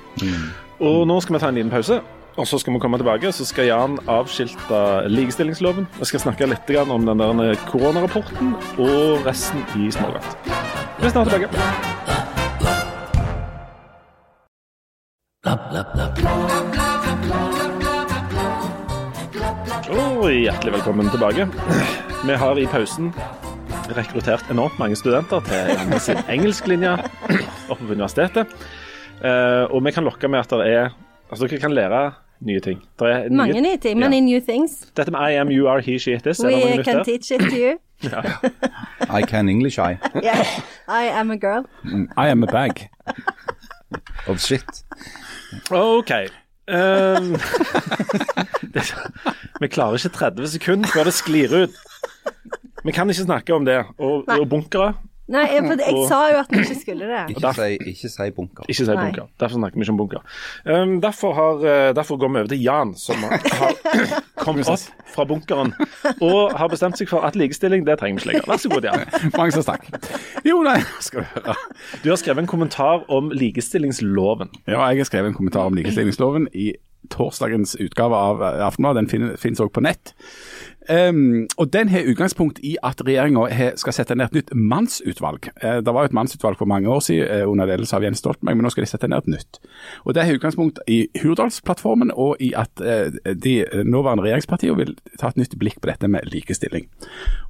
Og nå skal vi ta en liten pause. Og så skal vi komme tilbake, så skal Jan avskilte likestillingsloven. Vi skal snakke litt om den der koronarapporten og resten i smågodt. Vi er snart tilbake. Hjertelig velkommen tilbake. Vi har i pausen rekruttert enormt mange studenter til Janne sin engelsklinje oppe på universitetet. Eh, og vi kan lokke med at det er Altså, dere kan lære nye ting. Det er nye, Mange nye ting, men Ja. i new things. Dette med I am, you are, he, she, it is. We can teach it to you. *laughs* I can English, I. *laughs* Yeah. I am a girl. I am a bag. Of shit. OK. Um, *laughs* det, vi klarer ikke 30 sekunder før det sklir ut. Vi kan ikke snakke om det. Og, og bunkere. Nei, jeg, for jeg sa jo at vi ikke skulle det. Ikke si, ikke si bunker. Ikke si Nei. bunker. Derfor snakker vi ikke om bunker. Um, derfor, har, eh, derfor går vi over til Jan, som har *laughs* kommet opp fra bunkeren og har bestemt seg for at likestilling, det trenger vi ikke lenger. Vær så god, Jan. Mange takk. Jo, nei, skal du høre. Du har skrevet en kommentar om likestillingsloven. Ja, jeg har skrevet en kommentar om likestillingsloven i torsdagens utgave av eh, Aftenbladet. Den finnes også på nett. Um, og Den har utgangspunkt i at regjeringa skal sette ned et nytt mannsutvalg. Uh, det var jo et mannsutvalg for mange år siden uh, under ledelse av Jens Stoltenberg, men nå skal de sette ned et nytt. Og Det har utgangspunkt i Hurdalsplattformen og i at uh, de nåværende regjeringspartiene vil ta et nytt blikk på dette med likestilling.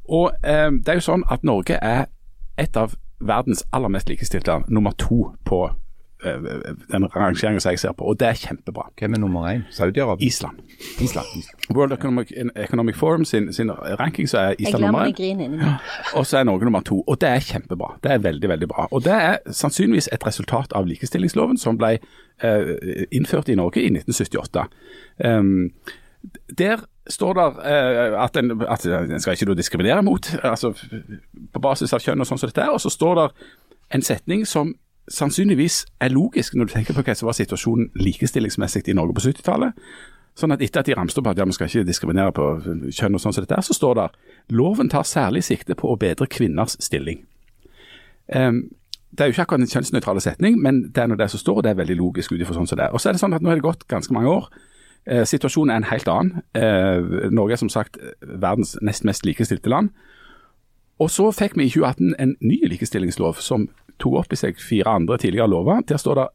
Og um, det er jo sånn at Norge er et av verdens aller mest likestilte land, nummer to på den rangeringen som jeg ser på, og det er kjempebra. Hvem er nummer én? Saudi-Arabia? Island. Island. World Economic, Economic Forum sin, sin ranking så er Jeg Island nummer én, meg. og så er Norge nummer to. Og det er kjempebra. Det er veldig, veldig bra. Og det er sannsynligvis et resultat av likestillingsloven som ble eh, innført i Norge i 1978. Um, der står det eh, at, en, at en skal ikke diskriminere mot, altså på basis av kjønn og sånn som dette er, og så står det en setning som sannsynligvis er logisk når du tenker på hva som var situasjonen likestillingsmessig i Norge på 70-tallet. Sånn at etter at de ramste opp at ja, vi skal ikke diskriminere på kjønn og sånn som dette, så står det loven tar særlig sikte på å bedre kvinners stilling. Um, det er jo ikke akkurat en kjønnsnøytral setning, men det er nå det som står, og det er veldig logisk ut ifra sånn som det er. Og så er det sånn at Nå er det gått ganske mange år. Eh, situasjonen er en helt annen. Eh, Norge er som sagt verdens nest mest likestilte land. Og så fikk vi i 2018 en ny likestillingslov som tok opp i seg fire andre tidligere lover. Der står det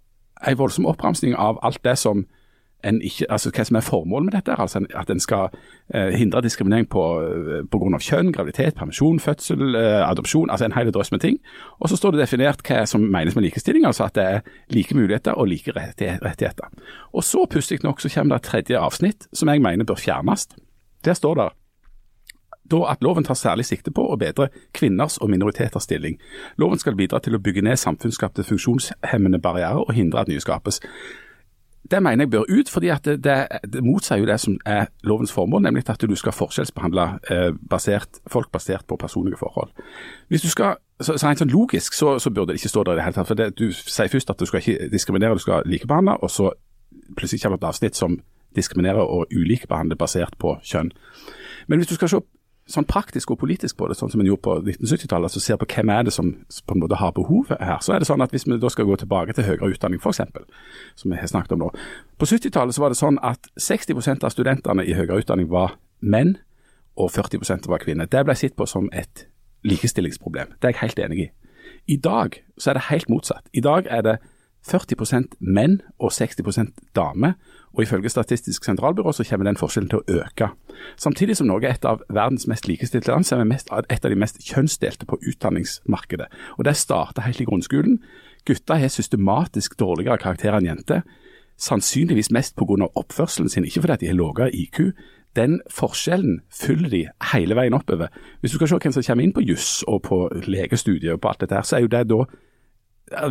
en voldsom oppramsing av alt det som ikke, altså hva som er formålet med dette. altså At en skal eh, hindre diskriminering på, eh, kjønn, graviditet, permisjon, fødsel, eh, adopsjon. altså En hel drøss med ting. Og så står det definert hva som menes med likestilling. altså At det er like muligheter og like rettigheter. Og så pussig nok så kommer det et tredje avsnitt som jeg mener bør fjernes. Der står det da at loven tar særlig sikte på å bedre kvinners og minoriteters stilling. Loven skal bidra til å bygge ned samfunnsskapte funksjonshemmende barrierer og hindre at nye skapes. Det mener jeg bør ut, fordi det, det, det motsier jo det som er lovens formål, nemlig at du skal forskjellsbehandle eh, basert, folk basert på personlige forhold. Hvis du skal, så, så sånn logisk så, så, burde det ikke stå der i det hele tatt. for det, Du sier først at du skal ikke diskriminere, du skal likebehandle, og så plutselig kommer et avsnitt som diskriminerer og ulikebehandler basert på kjønn. Men hvis du skal se sånn praktisk og politisk på det, sånn som en gjorde på 1970-tallet, altså ser på hvem er det som på en måte har behov her, så er det sånn at hvis vi da skal gå tilbake til høyere utdanning f.eks., som vi har snakket om nå. På 70-tallet så var det sånn at 60% av studentene i høyere utdanning var menn, og 40% var kvinner. Det ble sett på som et likestillingsproblem. Det er jeg helt enig i. I dag så er det helt motsatt. I dag er det 40% menn og 60% damer, og ifølge Statistisk sentralbyrå så kommer den forskjellen til å øke. Samtidig som Norge er et av verdens mest likestilte land, så er vi mest, et av de mest kjønnsdelte på utdanningsmarkedet. Og Det starter helt i grunnskolen. Gutter har systematisk dårligere karakterer enn jenter. Sannsynligvis mest pga. oppførselen sin, ikke fordi de har lavere IQ. Den forskjellen følger de hele veien oppover. Hvis du skal se hvem som kommer inn på juss og på legestudiet og på alt dette her, så er jo det da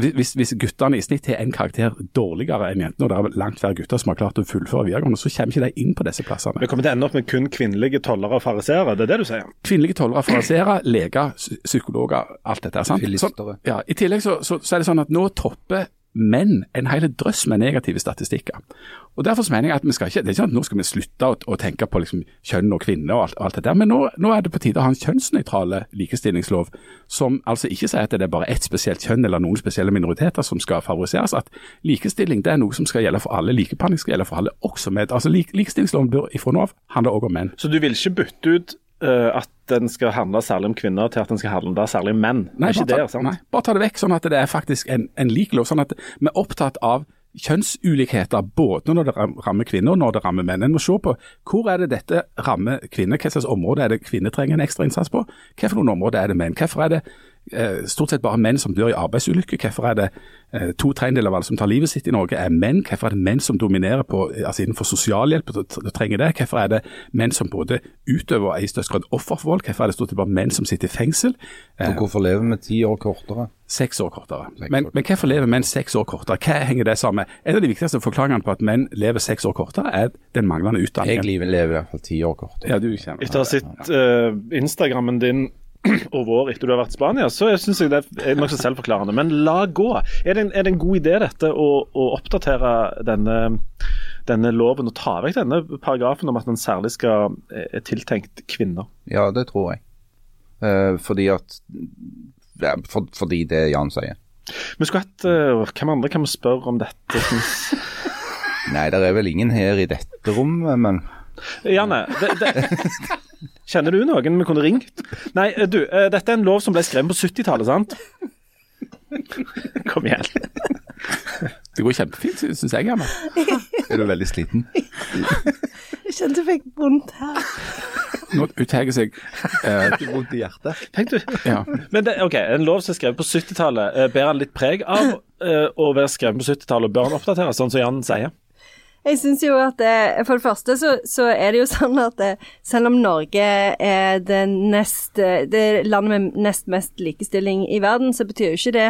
hvis, hvis, guttene i snitt har en karakter dårligere enn jentene, og det er langt færre gutter som har klart å fullføre videregående, så kommer ikke de inn på disse plassene. Vi kommer til å ende opp med kun kvinnelige tollere og fariseere, det er det du sier? Kvinnelige tollere, fariseere, leger, psykologer, alt dette. sant? Filistere. ja, I tillegg så, så, så, er det sånn at nå topper men en hel drøss med negative statistikker. Og Derfor mener jeg at vi skal ikke, det er ikke sånn at nå skal vi slutte å, å tenke på liksom kjønn og kvinne og alt, alt det der, men nå, nå, er det på tide å ha en kjønnsnøytral likestillingslov som altså ikke sier at det er bare ett spesielt kjønn eller noen spesielle minoriteter som skal favoriseres. At likestilling det er noe som skal gjelde for alle. Likebehandling skal gjelde for alle, også med altså lik, Likestillingsloven bør ifra nå av handle også om menn. Så du vil ikke bytte ut uh, at den skal handle særlig om kvinner, til at den skal handle særlig om menn. Nei, ikke bare, der, sant? nei, bare ta det vekk, sånn at det er faktisk en, en lik lov. Sånn at vi er opptatt av kjønnsulikheter både når det rammer kvinner og når det rammer menn. En må se på hvor er det dette rammer kvinner, hva slags område er det kvinner trenger en ekstra innsats på, hvilke områder er det menn. Hvorfor er det stort sett bare menn som dør i arbeidsulykker. Hvorfor er det eh, to tredjedeler av alle som tar livet sitt i Norge er menn? Hvorfor er det menn som dominerer på, altså innenfor sosialhjelp og trenger det? Hvorfor er det menn som både utøver og er i størst grad offer for vold? Hvorfor er det stort sett bare menn som sitter i fengsel? Og hvorfor lever vi ti år kortere? Seks år kortere. Men, men, hvorfor lever menn seks år kortere? Hva henger det sammen med? En av de viktigste forklaringene på at menn lever seks år kortere, er den manglende utdanningen. Jeg lever i hvert fall ti år kortere. Ja, du kjenner. Etter å ha sett uh, Instagrammen din *clears throat* og vår etter du har vært i Spania, så syns jeg det er nokså selvforklarende. Men la gå. Er det en, er det en god idé dette å, å oppdatere denne, denne, loven og ta vekk denne paragrafen om at den særlig skal er tiltenkt kvinner? Ja, det tror jeg. Eh, fordi at ja, for, Fordi det Jan sier. Vi skulle hatt uh, Hvem andre kan vi spørre om dette? *laughs* Nei, det er vel ingen her i dette rommet, men Janne, det, det, *laughs* kjenner du noen vi kunne ringt? Nei, eh, du, eh, dette er en lov som ble skrevet på 70-tallet, sant? Kom igjen. Det går kjempefint, syns jeg. Emma. Er du veldig sliten? Jeg kjente jeg fikk vondt her. Nå uttegger seg eh, Vondt i hjertet? Tenk du. Ja. Men det, ok, En lov som er skrevet på 70-tallet, eh, bærer han litt preg av eh, å være skrevet på 70-tallet, og bør han oppdateres, sånn som Jan sier? Jeg syns jo at det, For det første så, så, er det jo *laughs* sånn at det, selv om Norge er det, nest, det landet med nest mest likestilling i verden, så betyr jo ikke det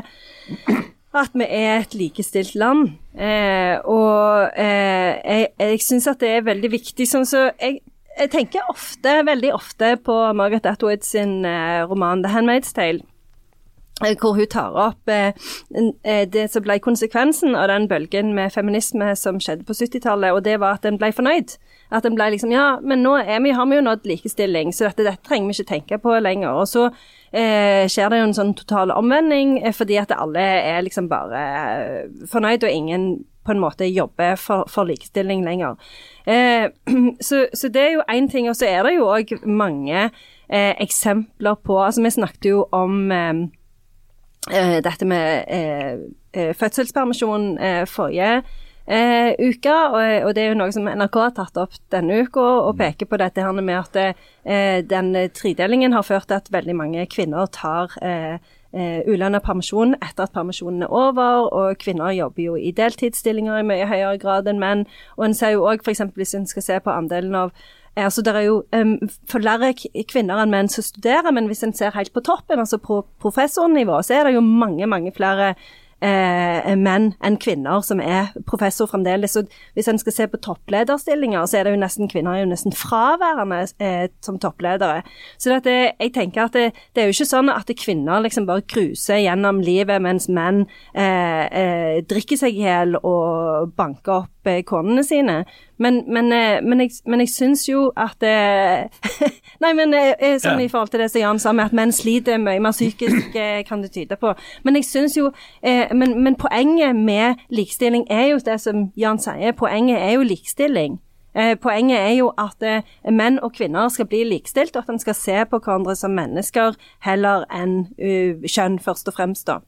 at vi er et likestilt land. Eh, og eh, jeg, jeg syns at det er veldig viktig. sånn så jeg, jeg tenker ofte, veldig ofte på Margaret Atwood sin eh, roman 'The Handmaid's Tale'. Eh, hvor hun tar opp eh, eh, det som ble konsekvensen av den bølgen med feminisme som skjedde på 70-tallet, og det var at en ble fornøyd. At en ble liksom Ja, men nå vi, har vi jo nådd likestilling, så dette, dette, trenger vi ikke tenke på lenger. Og så eh, skjer det jo en sånn total omvending, fordi at alle er liksom bare fornøyd, og ingen på en måte jobber for, for likestilling lenger. Eh, *clears throat* så, så, det er jo én ting. Og så er det jo òg mange eh, eksempler på Altså, vi snakket jo om dette med fødselspermisjon forrige eh, uke. Og, det er jo noe som NRK har tatt opp denne uka, og mm. peker på dette her med at eh, den tredelingen har ført til at veldig mange kvinner tar eh, ulønna permisjon etter at permisjonen er over, og kvinner jobber jo i deltidsstillinger i mye høyere grad enn menn. Og en ser jo òg f.eks. hvis en skal se på andelen av eh, Altså, Det er jo um, flere kvinner enn menn som studerer, men hvis en ser helt på toppen, altså på professornivå, så er det jo mange, mange flere eh, menn enn kvinner som er professor fremdeles. Så hvis en skal se på topplederstillinger, så er det jo nesten kvinner er jo nesten fraværende eh, som toppledere. Så det, jeg tenker at det, det, er jo ikke sånn at kvinner liksom bare cruiser gjennom livet mens menn eh, eh drikker seg i hjel og banker opp eh, konene sine. Men, men, eh, men, jeg, men jeg syns jo at *laughs* Nei, men sånn i forhold til det som Jan sa, med at menn sliter mye mer psykisk, *clears throat* kan det tyde på. Men jeg syns jo men, men, poenget med likestilling er jo det som Jan sier, poenget er jo likestilling. poenget er jo at menn og kvinner skal bli likestilt, og at en skal se på hverandre som mennesker heller enn kjønn, først og fremst. da.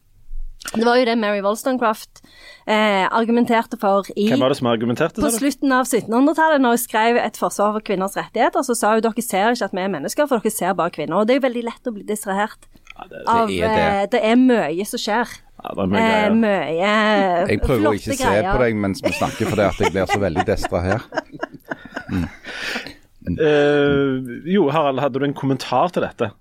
Det var jo det Mary Wollstonecraft eh, argumenterte for i Hvem var det som argumenterte På slutten av 1700-tallet, når hun skrev et forsvar for kvinners rettigheter, så sa hun dere ser ikke at vi er mennesker, for dere ser bare kvinner. Og det er jo veldig lett å bli distrahert ja, det, av det er, det. Eh, det er mye som skjer. Ja, det er mye, eh, mye Jeg prøver å ikke greier. se på deg mens vi snakker, fordi at jeg blir så veldig distrahert. Mm. Uh, jo, Harald, hadde du en kommentar til dette?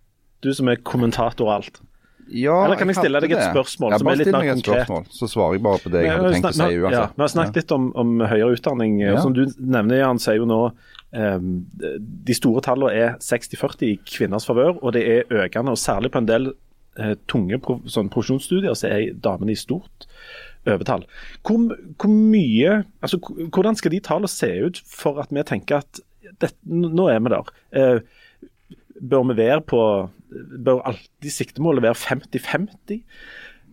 Du som er kommentator og alt. Ja, Eller kan jeg, jeg stille deg et spørsmål ja, som er litt mer konkret? Spørsmål, så svarer jeg bare på det jeg hadde tenkt å si uansett. Ja, vi har snakket litt om, om høyere utdanning. Ja. Som du nevner, Jan, sier jo nå um, de store tallene er 60-40 i kvinners favør, og det er økende. og Særlig på en del uh, tunge sånn profesjonsstudier så er damene i stort overtall. Hvor, hvor, mye, altså Hvordan skal de tallene se ut for at vi tenker at det, nå er vi der? Uh, bør vi være på bør alltid siktemålet være 50-50?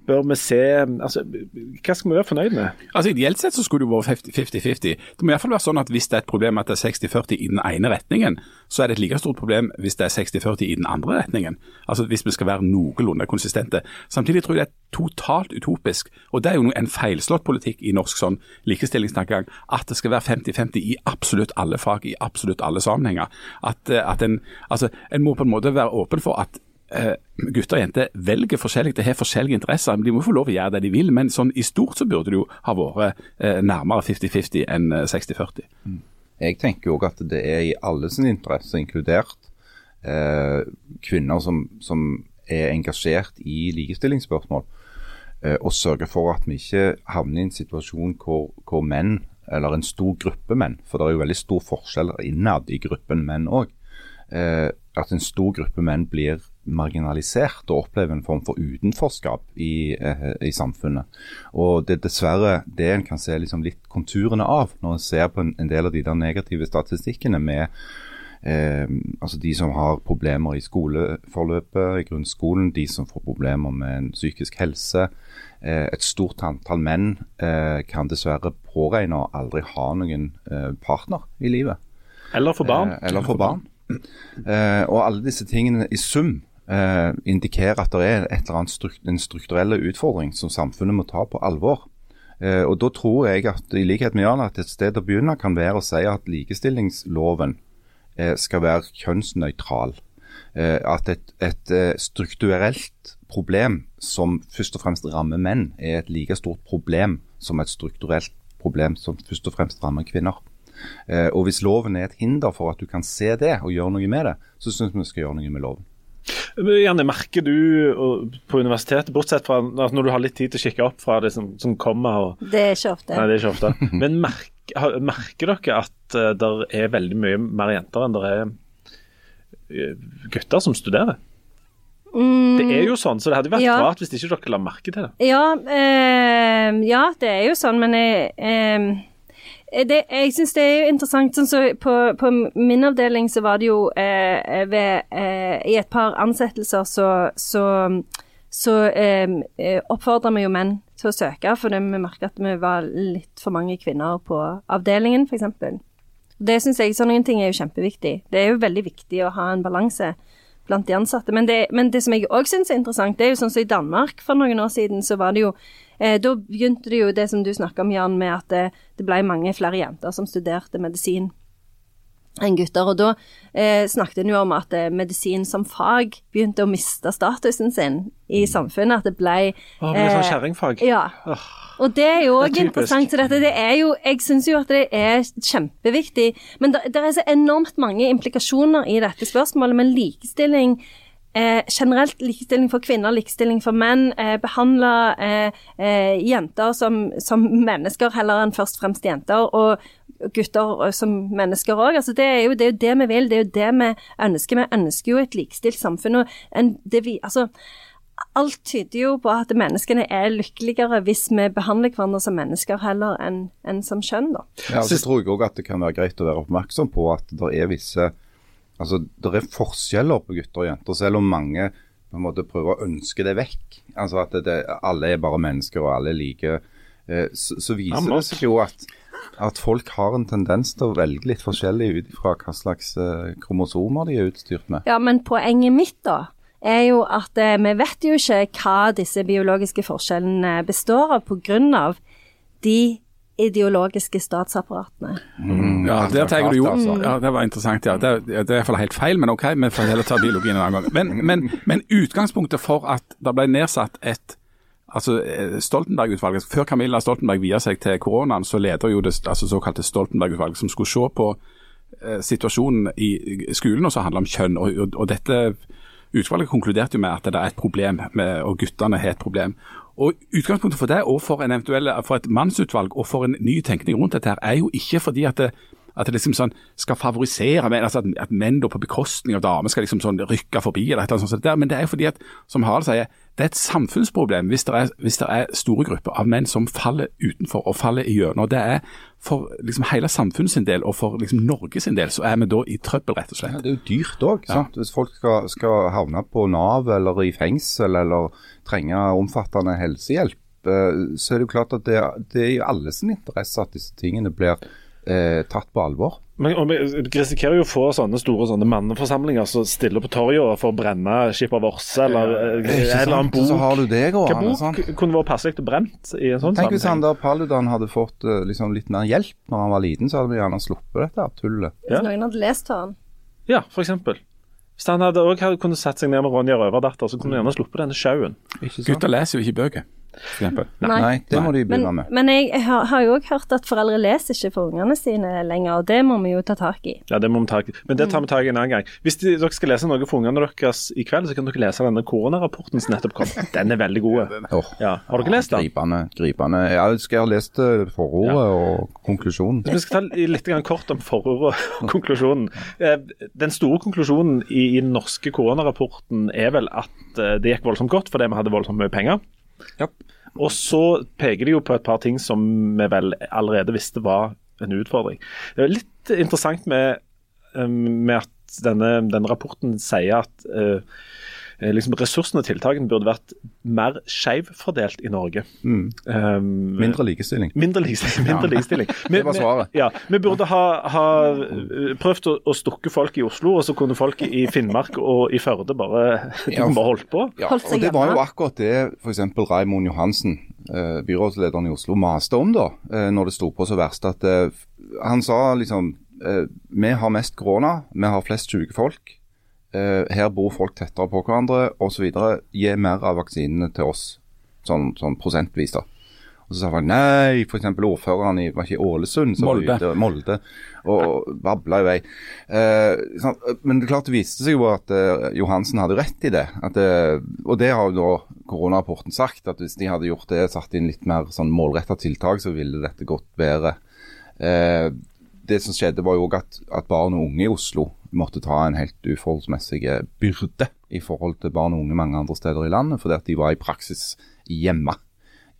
Bør vi se altså, Hva skal vi være fornøyd med? Altså Ideelt sett så skulle det vært 50-50. Det må i hvert fall være sånn at hvis det er et problem at det er 60-40 i den ene retningen, så er det et like stort problem hvis det er 60-40 i den andre retningen. Altså Hvis vi skal være noenlunde konsistente. Samtidig tror jeg det er totalt utopisk, og det er jo en feilslått politikk i norsk sånn likestillingstankegang, at det skal være 50-50 i absolutt alle fag, i absolutt alle sammenhenger. At, eh, at en, altså, en må på en måte være åpen for at gutter og jenter velger forskjellig, de har forskjellige interesser. De må få lov å gjøre det de vil, men sånn i stort så burde det jo ha vært eh, nærmere 50-50 enn 60-40. Eh, mm. Jeg tenker òg at det er i alle sin interesse, inkludert eh, kvinner som, som, er engasjert i likestillingsspørsmål, eh, å sørge for at vi ikke havner i en situasjon hvor, hvor, menn, eller en stor gruppe menn, for det er jo veldig stor forskjell innad i gruppen menn òg, eh, at en stor gruppe menn blir marginalisert og opplever en form for utenforskap i, eh, i samfunnet. Og Det er dessverre det en kan se liksom litt konturene av når en ser på en, en del av de der negative statistikkene med eh, altså de som har problemer i skoleforløpet, i grunnskolen, de som får problemer med en psykisk helse. Eh, et stort antall menn eh, kan dessverre påregne å aldri ha noen eh, partner i livet. Eller få barn. Eh, eller få barn. og alle disse tingene i sum eh, indikerer at det er et eller annet strukt, en strukturell utfordring som samfunnet må ta på alvor. Eh, og Da tror jeg at i likhet med Jan, at et sted å begynne kan være å si at likestillingsloven eh, skal være kjønnsnøytral. Eh, at et, et eh, strukturelt problem som først og fremst rammer menn, er et like stort problem som et strukturelt problem som først og fremst rammer kvinner. Eh, og Hvis loven er et hinder for at du kan se det og gjøre noe med det, så syns vi skal gjøre noe med loven. Janne, merker du på universitetet, bortsett fra når du har litt tid til å kikke opp fra det som, som kommer og, Det er ikke ofte. Nei, det er ikke ofte. *laughs* Men merker, merker dere at uh, det er veldig mye mer jenter enn det er uh, gutter som studerer? Mm, det er jo sånn, så det hadde vært ja. rart hvis ikke dere la merke til det. Ja, eh, ja, det er jo sånn, men jeg, eh, det, jeg syns det er jo interessant. Sånn så på, på min avdeling så var det jo eh, ved eh, I et par ansettelser så, så, så eh, oppfordra vi jo menn til å søke, fordi vi merka at vi var litt for mange kvinner på avdelingen, f.eks. Det syns jeg sånne ting er jo kjempeviktig. Det er jo veldig viktig å ha en balanse blant de ansatte. Men det, men det som jeg òg syns er interessant, det er jo sånn som i Danmark for noen år siden, så var det jo eh, Da begynte det jo det som du snakka om, Jan, med at det, det ble mange flere jenter som studerte medisin enn gutter. Og da eh, snakket en jo om at eh, medisin som fag begynte å miste statusen sin i samfunnet. At det ble Å, det blir sånn kjerringfag. Ja. Og det er jo òg interessant. Så dette, det er jo, jeg syns jo at det er kjempeviktig. Men det, det er så enormt mange implikasjoner i dette spørsmålet. Men likestilling eh, generelt, likestilling for kvinner, likestilling for menn, eh, behandle eh, eh, jenter som, som mennesker heller enn først og fremst jenter. Og gutter som mennesker òg. Altså det, er jo, det er jo det vi vil, det er jo det vi ønsker. Vi ønsker jo et likestilt samfunn. og en, det vi, altså Alt tyder jo på at menneskene er lykkeligere hvis vi behandler hverandre som mennesker heller enn en som kjønn, da. Ja, så tror jeg òg at det kan være greit å være oppmerksom på at det er visse Altså, det er forskjeller på gutter og jenter, selv om mange på en måte prøver å ønske det vekk. Altså at det, det, alle er bare mennesker og alle er like. Eh, så, så viser det seg jo at, at folk har en tendens til å velge litt forskjellig ut fra hva slags eh, kromosomer de er utstyrt med. Ja, men poenget mitt da, er jo at eh, vi vet jo ikke hva disse biologiske forskjellene består av av de ideologiske statsapparatene. Ja, der tar du jo altså. Ja, det var interessant. ja. Det, det er i hvert fall helt feil, men OK, vi får heller ta biologien en annen gang. Men, men, men utgangspunktet for at det ble nedsatt et altså eh, Stoltenberg-utvalget, Før Camilla Stoltenberg via seg til koronaen, så leder jo det altså såkalte Stoltenberg-utvalget, som skulle se på eh, situasjonen i i skolen, og som handler om kjønn. Og, og, og dette Utvalget konkluderte jo med at det er et problem, med, og guttene har et problem. Og Utgangspunktet for det, og for, en for et mannsutvalg og for en ny tenkning rundt dette, her, er jo ikke fordi at det, at det liksom sånn skal favorisere menn, altså at, at menn da på bekostning av damer skal liksom sånn rykke forbi, eller et eller annet sånt. Der. Men det er jo fordi at, som Harald sier, det er et samfunnsproblem hvis det er, hvis det er store grupper av menn som faller utenfor og faller igjennom. Det er for liksom hele samfunnet sin del og for liksom Norge sin del, så er vi da i trøbbel, rett og slett. Ja, det er jo dyrt òg. Hvis folk skal, skal havne på Nav eller i fengsel eller trenge omfattende helsehjelp, eh, så er det jo klart at det, det er i alle sin interesse at disse tingene blir eh, tatt på alvor. Men og vi risikerer jo å få sånne store sånne manneforsamlinger som stiller på torget for å brenne Skipper Vorse eller en eller annen Så bok. har du det Hva gående. bok sant? kunne vært passelig og brent i en sånn Tenk hvis han da der Paludan hadde fått eh, liksom litt mer hjelp når han var liten, så hadde vi gjerne sluppet dette tullet. Ja. Hvis noen hadde lest for han. Ja, for eksempel. Hvis han hadde også kunnet satt seg ned med Ronja Røverdatter, så kunne han gjerne sluppet denne sjauen. Gutter leser jo ikke bøker, f.eks. Nei, det må de bli begynne med. men jeg har, har jo òg hørt at foreldre leser ikke for ungene sine lenger, og det må vi jo ta tak i. Ja, det må vi ta Men det tar vi tak i en annen gang. Hvis de, dere skal lese noe for ungene deres i kveld, så kan dere lese denne koronarapporten som nettopp kom. *laughs* Den er veldig god. Ja, Har dere lest den? Gripende. gripende. Ja, jeg skal ha lest forordet forordet og konklusjonen. Vi skal ta litt kort om forordet og konklusjonen. Eh, Den store konklusjonen i, i den norske koronarapporten er vel at eh, det gikk voldsomt godt fordi vi hadde voldsomt mye penger. Ja. Og så peker de jo på et par ting som vi vel allerede visste var en utfordring. Det er litt interessant med, eh, med at denne, denne rapporten sier at eh, liksom ressursene og tiltakene burde vært mer skjevfordelt i Norge. Mm. Um, Mindre likestilling. Mindre likestilling. *laughs* Mindre likestilling. Vi, *laughs* Det var svaret. Vi, ja, vi burde ha, ha uh, prøvd å, å stukke folk i Oslo, og så kunne folk i Finnmark og i Førde bare, *laughs* de Ja. bare holdt på. Ja, Holdt og Det var jo akkurat det f.eks. Raimond Johansen, eh, byrådslederen i Oslo, maste om da, eh, når det sto på så verst. at eh, Han sa liksom eh, vi har mest korona, vi har flest syke folk. Eh, her bor folk tettere på hverandre osv. Gi mer av vaksinene til oss, sånn, sånn prosentvis. da. Og så sa han nei, f.eks. ordføreren i var ikke Ålesund som var Molde. ute, Molde, og babla i vei. Eh, sånn, Men det klart det viste seg jo at eh, Johansen hadde rett i det. At, eh, og det har jo da koronarapporten sagt, at hvis de hadde gjort det, satt inn litt mer sånn målretta tiltak, så ville dette gått bedre. Eh, det som skjedde var jo at, at barn og unge i Oslo måtte ta en helt uforholdsmessig byrde i forhold til barn og unge mange andre steder i landet, fordi at de var i praksis hjemme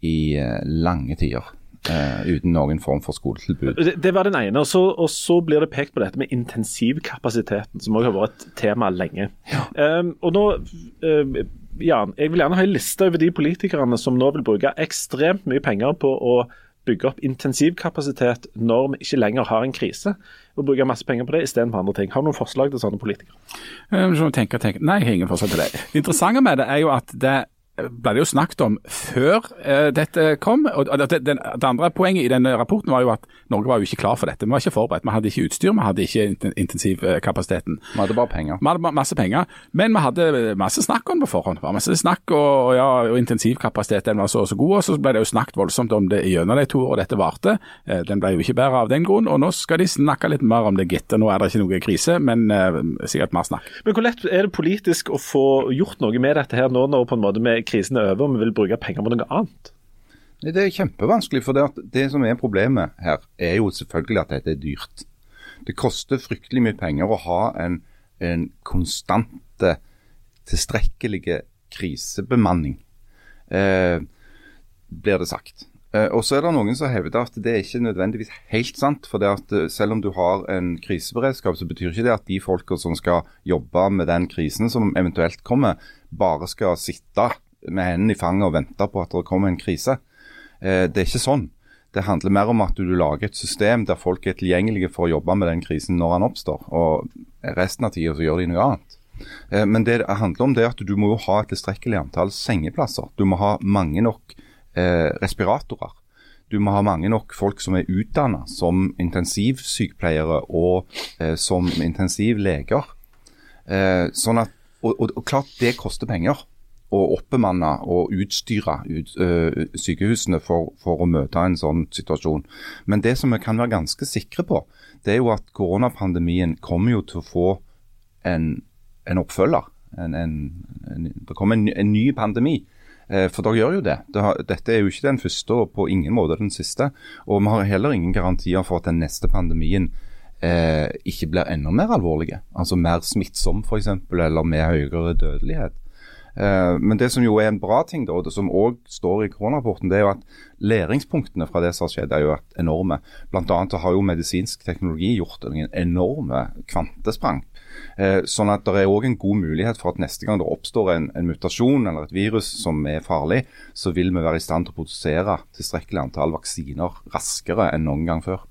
i eh, lange tider. Uh, uten noen form for skoletilbud. Det, det var den ene. Og så, og så blir det pekt på dette med intensivkapasiteten, som også har vært et tema lenge. Um, og nå, um, Jan, jeg vil gjerne ha en liste over de politikerne som nå vil bruke ekstremt mye penger på å bygge opp intensivkapasitet når vi ikke lenger har en krise, og bruke masse penger på det istedenfor andre ting. Har du noen forslag til sånne politikere? Tenker, så må jeg tenke, tenke. Nei, jeg har ingen forslag til det. Det interessante med det er jo at det ble det jo snakket om før eh, dette kom. og det, det, det andre poenget i denne rapporten var jo at Norge var jo ikke klar for dette. Vi var ikke forberedt. Vi hadde ikke utstyr, vi hadde ikke intensivkapasiteten. Vi hadde bare penger. Vi hadde ma- masse penger, men vi hadde masse snakk om det på forhånd. Det var masse snakk og, ja, og intensivkapasiteten var så og så god, og så ble det jo snakket voldsomt om det gjennom de to årene dette varte. Eh, Den ble jo ikke bedre av den grunn, og nå skal de snakke litt mer om det, gitt. Nå er det ikke noe krise, men eh, sikkert mer snakk. Men Hvor lett er det politisk å få gjort noe med dette her nå når på en måte med krisen er over og vi vil bruke penger på noe annet? Det er kjempevanskelig, for det, det som er problemet her, er jo selvfølgelig at dette er dyrt. Det koster fryktelig mye penger å ha en, en konstante, tilstrekkelig krisebemanning, eh, blir det sagt. Eh, og så er det noen som hevder at det er ikke nødvendigvis helt sant. For at eh, selv om du har en kriseberedskap, så betyr ikke det at de folka som skal jobbe med den krisen som eventuelt kommer, bare skal sitte med hendene i fanget og vente på at det kommer en krise. Eh, det er ikke sånn. Det handler mer om at du lager et system der folk er tilgjengelige for å jobbe med den krisen når den oppstår. Og resten av tida så gjør de noe annet. Eh, Men det handler om det at du må jo ha et tilstrekkelig antall sengeplasser. Du må ha mange nok eh, respiratorer. Du må ha mange nok folk som er utdanna som intensivsykepleiere og som intensivleger. Sånn at, og, og, og klart det koster penger å oppbemanne og utstyre ut, øh, sykehusene for, for å møte en sånn situasjon. Men det som vi kan være ganske sikre på, det er jo at koronapandemien kommer jo til å få en, en oppfølger. En, en, det kommer en, ny pandemi. Eh, For det gjør jo det. dette er jo ikke den første og på ingen måte den siste. Og vi har heller ingen garantier for at den neste pandemien eh, ikke blir enda mer alvorlige. Altså mer smittsom f.eks., eller med høyere dødelighet. Eh, Men det som jo er en bra ting, og det som òg står i koronarapporten, det er jo at læringspunktene fra det som har skjedd, er jo vært enorme. Annet har jo medisinsk teknologi gjort en enorme kvantesprang. Eh, Sånn at det er òg en god mulighet for at neste gang det oppstår en, en mutasjon eller et virus som er farlig, så vil vi være i stand til å produsere tilstrekkelig antall vaksiner raskere enn noen gang før.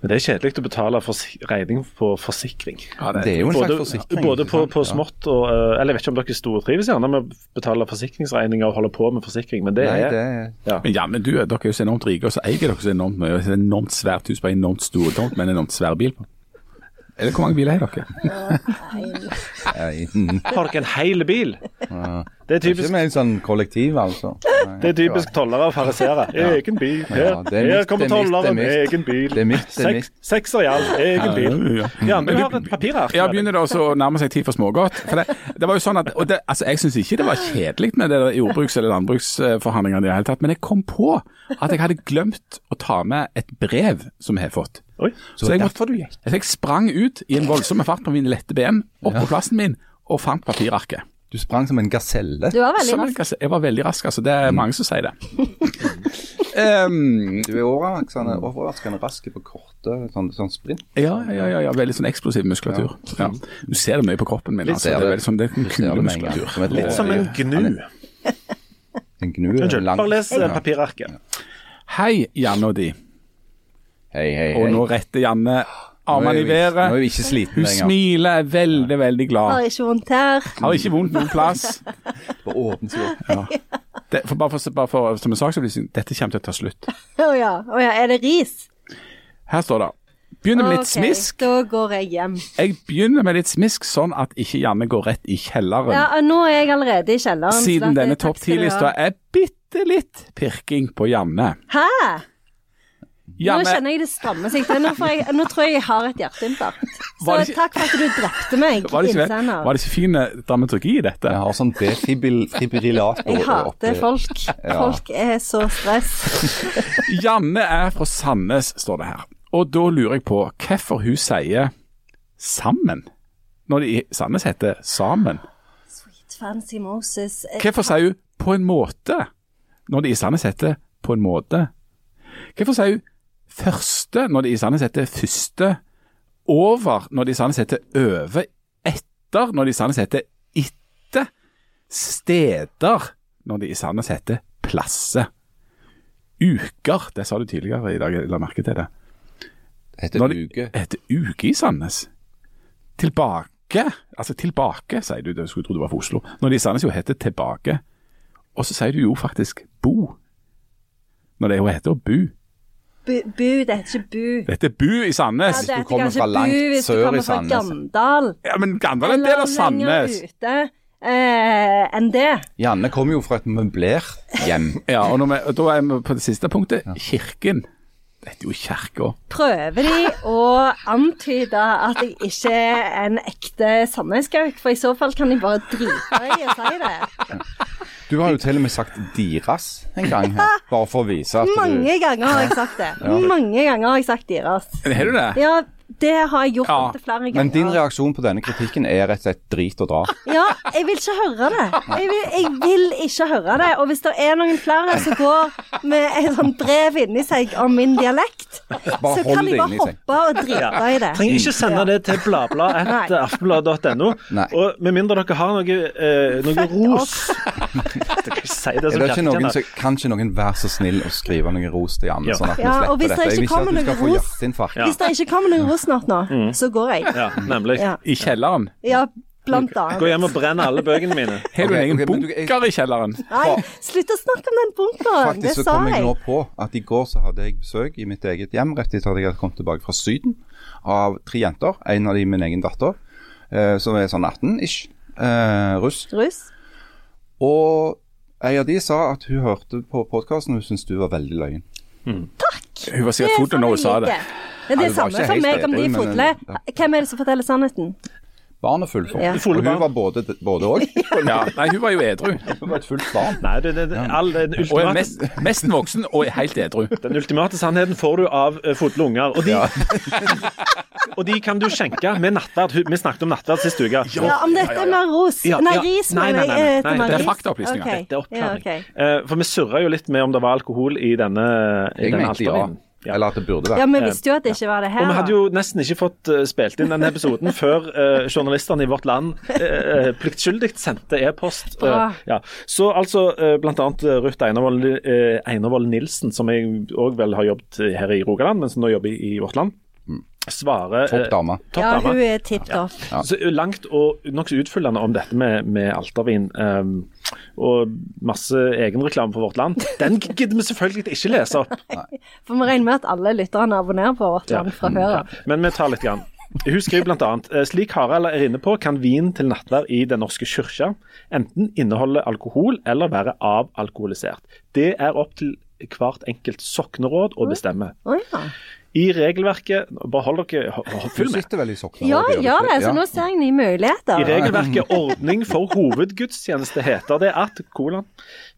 Men Det er kjedelig å betale for regning på forsikring. Ja, Det er jo en Både, slags forsikring. både på, på smått og eh, Eller jeg vet ikke om dere stortrives gjerne med å betale forsikringsregninger og holde på med forsikring, men det Nei, er det er ja. Men ja, men du, dere er jo så enormt rike, og så eier dere så enormt mye. Et enormt svært hus på en enormt stor tomt med en enormt svær bil på. Eller hvor mange biler har dere? Har dere en hel bil? ja. Det er typisk. Det er ikke med en sånn kollektiv, altså. *laughs* Det er typisk tollere og fariseere. Egen bil. Her, er her kommer er mitt, er tolleren, mitt. egen bil. Det er mitt, det er Seks, sekser i alt, egen bil. Ja, men du har et papirark. Ja, begynner det også å nærme seg tid for smågodt. For det, det var jo sånn at, og det, altså Jeg syns ikke det var kjedelig med det jordbruks- eller landbruksforhandlingene i det hele tatt, men jeg kom på at jeg hadde glemt å ta med et brev som jeg har fått. Oi. Så jeg, måtte, så jeg sprang ut i en voldsom fart på mine lette ben, opp på plassen min, og fant papirarket. Du sprang som en gaselle. Du var veldig Som rask. jeg, jeg var veldig rask, altså. Det er mange som sier det. *laughs* um, Du er overraskende, overraskende rask på korte sånn, sånn sprint. ja, ja, ja, ja, veldig sånn eksplosiv muskulatur. Ja. Du ser det mye på kroppen min. Altså. Det er veldig sånn, det er en en kulemuskulatur. Som et Litt som en gnu. En gnu er Unnskyld, lang. bare les eh, Ja. papirarket. Hei, Janne og de. Hei, hei, hei. Og nå retter Janne armene i Nå er været. vi ikke sliten Hun lenger. smiler, er veldig, veldig glad. Har ikke vondt her. Har ikke vondt noen plass. *laughs* Bare åpent seg opp. Ja. Det, for bare, for, bare for, som en saksopplysning, dette kommer til å ta slutt. Å ja. Oh ja. Er det ris? Her står det. Begynner med litt Ok, smisk. Da går jeg hjem. Jeg begynner med litt smisk, sånn at ikke Janne går rett i kjelleren. Ja, Nå er jeg allerede i kjelleren. Siden denne topp. 10-lista er bitte litt pirking på Janne. Hæ? Nå Janne, kjenner jeg det strammer seg til. Nå, får jeg, nå tror jeg jeg har et hjerteinfarkt. Så ikke- takk for at du drepte meg, *laughs* var det ikke, innsender. var det ikke fin eh, dramaturgi i dette? Jeg har sånn defibrillator Jeg hater folk. Ja. Folk er så stress. *laughs* Janne er fra Sandnes, står det her. Og da lurer jeg på hvorfor hun sier sammen, når det i Sandnes heter sammen. Sweet Fancy Moses. Hvorfor sier hun på en måte, når det i Sandnes heter på en måte. Hvorfor sier hun første når det i Sandnes heter første, over når det i Sandnes heter over, etter når det i Sandnes heter etter, steder når det i Sandnes heter plasser. Uker, det sa du tidligere i dag, jeg la merke til det. Det heter Når det uke. heter uke i Sandnes. Tilbake, altså tilbake, sier du. du skulle tro du var fra Oslo. Når det i Sandnes jo heter tilbake. Og så sier du jo faktisk bo. Når det jo heter å bu. Bu, bu, det heter ikke bu. Det heter bu i Sandnes. Ja, det du heter kommer kanskje fra langt bu hvis sør du i kommer fra Gandal. Ja, men Gandal er en del av lenger Sandnes. ute eh, enn det. Janne kommer jo fra et møblert hjem. *laughs* Ja, og, når vi, og da er vi på det siste punktet. Kirken. Det heter jo kirka. Prøver de å antyde at jeg ikke er en ekte Sandnesgauk? For i så fall kan de bare drite i å si det. Du har jo til og med sagt Diras en gang her, bare for å vise at du Mange ganger har jeg sagt det. Mange ganger har jeg sagt deres. Er du det? Ja, det har jeg gjort Ja, opptil flere ganger. Men din reaksjon på denne kritikken er rett og slett drit og dra. *laughs* Ja, jeg vil ikke høre det. Jeg vil, jeg vil ikke høre det. Og hvis det er noen flere som går med et sånt brev inni seg om min dialekt, Bare så kan de bare hoppe og drite i det. Trenger ikke sende det til bladblad.aftenblad.no. Og med mindre dere har noe, eh, noe ros *laughs* si det Er som det ikke noen, så, kan ikke noen være så snill å skrive noe ros til Janne, Ja. sånn at vi Ja, og hvis det dette? Jeg vil ikke at du skal noe få hjerteinfarkt. Ja. Hvis det ikke kommer noen ros snart nå, så går jeg. Ja, nemlig. Ja, I kjelleren. ja blant Gå hjem og brenn alle bøkene mine. *laughs* Har du en egen bunker i kjelleren? Nei, slutt å snakke om den bunkeren. Det Faktisk så kom jeg jeg. nå på at i går så hadde jeg besøk i mitt eget hjem rett etter at jeg hadde kommet tilbake fra Syden av tre jenter. En av de min egen datter, eh, som er sånn 18-ish. Eh, russ. Russ? Og en av de sa at hun hørte på podkasten og hun syntes du var veldig løyen. Hun var sikkert full når hun sa det. Det er det Ja, var samme for meg om de er men- ja. Hvem er det som forteller sannheten? Barnet fullfor. Ja. Og hun var både både og. *laughs* Ja, nei, hun var jo edru. *laughs* Hun var et fullt barn. Nei, det, det, det, all, den, Og er ultimate, mest, mest voksen og er helt edru. den ultimate sannheten får du av uh, fulle unger. Og de, *laughs* og de kan du skjenke med nattverd. Vi snakket om nattverd sist uke. Ja, om dette med ros. Ja, Nei, ja. ris, Nei, nei, nei, nei, Eh, nei, det er faktaopplysninger. Okay. Dette er oppklaring. Ja, ok. Eh, for vi surra jo litt med om det var alkohol i denne, i denne mente ja. Eller at det burde ja, vi visste jo at det ikke var det her. Og vi hadde jo nesten ikke fått eh, spilt inn denne episoden *laughs* før uh, journalistene i Vårt Land uh, pliktskyldig sendte e-post. Eh, ja. Så altså uh, bl.a. Ruth Einervold uh, Einervold Nilsen, som jeg òg vel har jobbet her i Rogaland, men som nå jobber i, i Vårt Land, svarer Topp eh, dame. Top Ja, hun er tipp topp. Ja. Så langt og nokså utfyllende om dette med, med altervin um, og masse egenreklame for Vårt Land. Den gidder vi selvfølgelig ikke lese opp. *laughs* For vi regner med at alle lytterne abonnerer på vårt land fra før av. Men vi tar litt. Grann. Hun skriver bl.a.: Slik Harald er inne på, kan vin til nattverd i Den norske kyrkja enten inneholde alkohol eller være avalkoholisert. Det er opp til hvert enkelt sokneråd å bestemme. Oh, ja. I regelverket Bare hold dere Følg med. sitter vel i sokkene? Ja, gjør det. Så nå ser jeg nye muligheter. I regelverket 'ordning for hovedgudstjeneste' heter det at kolon,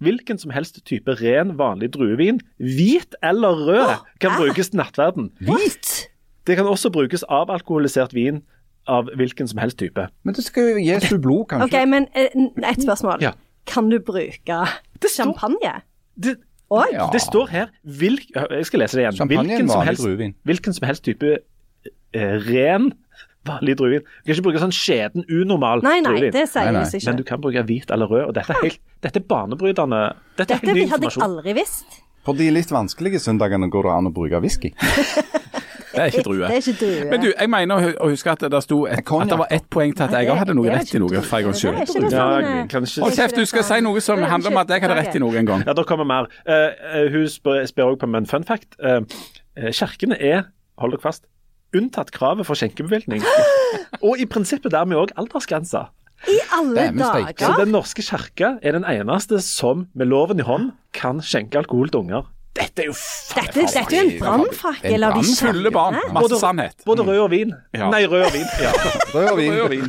hvilken som helst type ren, vanlig druevin, hvit eller rød, kan brukes til nattverden. Hvit? Det kan også brukes avalkoholisert vin av hvilken som helst type. Men det skal jo Jesu blod, kanskje? OK, men et ett spørsmål. Ja. Kan du bruke champagne? Det, Oi. Ja. det står her hvilk, Jeg skal lese det igjen. Champagne Hvilken som, helst, hvilken som helst type eh, ren, vanlig druevin. Du kan ikke bruke sånn skjeden, unormal Nei, nei, druevin. det Nei, nei. Ikke. Men du kan bruke hvit eller rød, og dette er, helt, dette er banebrytende. Dette er Dette helt ny hadde jeg aldri visst. På de litt vanskelige søndagene går det an å bruke whisky. *laughs* Det er ikke drue. Det er ikke drue. Men du, jeg mener å huske at det sto et, at det var ett poeng til at jeg hadde noe rett i noe, for en gangs skyld. Hold kjeft, du skal si noe som handler om at jeg hadde rett i noe en gang. Ja, da kommer mer. Eh, eh, hun spør, spør også på en fun fact. Uh, eh, Kirkene er, hold dere fast, unntatt kravet for skjenkebevilgning. *laughs* Og i prinsippet dermed òg aldersgrensa. I alle dager! Så. Den norske kirke er den eneste som med loven i hånd kan skjenke alkohol til unger. Dette er jo Dette, dette er jo en brannfakkel av de Fulle barn. Masse sannhet. både rød og vin. Ja. Nei, rød og vin. *laughs* Ja. Rød og vin. Rød og vin.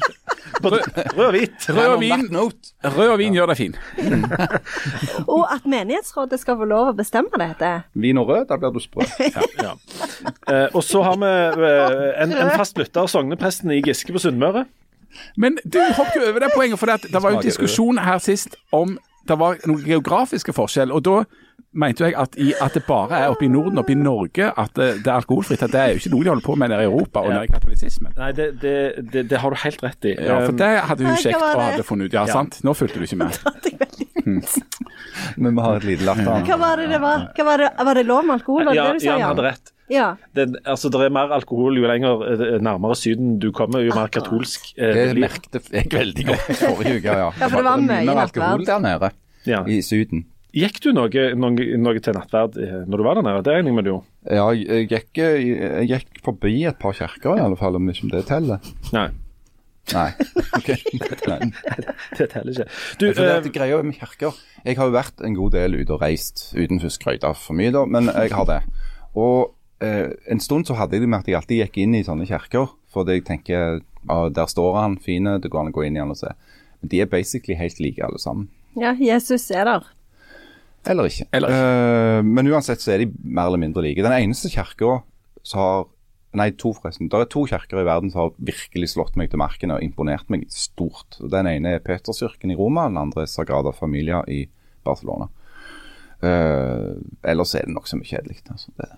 Rød og hvit. Rød og vin, rød og vin gjør det fin. *laughs* Og at menighetsrådet skal få lov å bestemme dette. Vin og rød, da blir du sprø. *laughs* Ja. Eh, og så har vi eh, en, en fast lytter, sognepresten i Giske på Sunnmøre. Men du hoppet jo over det poenget, for det, det var jo en diskusjon her sist om det var noen geografiske forskjell. Og da mente jo jeg at, i, at det bare er oppe i Norden, oppe i Norge, at det, det er alkoholfritt. At det er jo ikke noe de holder på med nede i Europa og nede i katolisismen. Nei, det, det, det, det har du helt rett i. Ja, for Um, det hadde hun kjekt det? hadde funnet ut. Ja, Ja. sant? Nå fulgte du ikke med. *laughs* *laughs* Men vi har et lite latter. Hva var det det var? Hva var, det, var det lov med alkohol? Var det ja, det du sa, Jan hadde rett. Ja. Det, altså, det er mer alkohol jo lenger eh, nærmere Syden du kommer, jo mer katolsk eh, Det merket jeg veldig godt forrige uke, ja. Ja, for det var mye alkohol der nede Ja. i Syden. Gikk du noe, noe, noe til nattverd eh, når du var der nede? Det regner jeg med du gjorde. Ja, jeg gikk, jeg gikk forbi et par kirker i alle fall, om ikke det teller. Nei, Nei. *laughs* ok. Nei. *laughs* det teller ikke. Du, jeg, det, eh, det greia med kirker Jeg har jo vært en god del ute og reist, uten skryte for mye, da, men jeg har det. Og eh, en stund så hadde jeg det med at jeg alltid gikk inn i sånne kirker, fordi jeg tenker ja, der står han, fine, det går an å gå inn i han og se. Men de er basically helt like alle sammen. ja, Jesus er der. Eller ikke. Eller Eh, men uansett så er de mer eller mindre like. Den eneste kirka som har Nei, to forresten. Det er to kirker i verden som har virkelig slått meg til marken og imponert meg stort. Den ene er Peterskirken i Roma, den andre er Sagrada Familia i Barcelona. Uh, ellers er det nokså mye kjedelig. Altså. Det,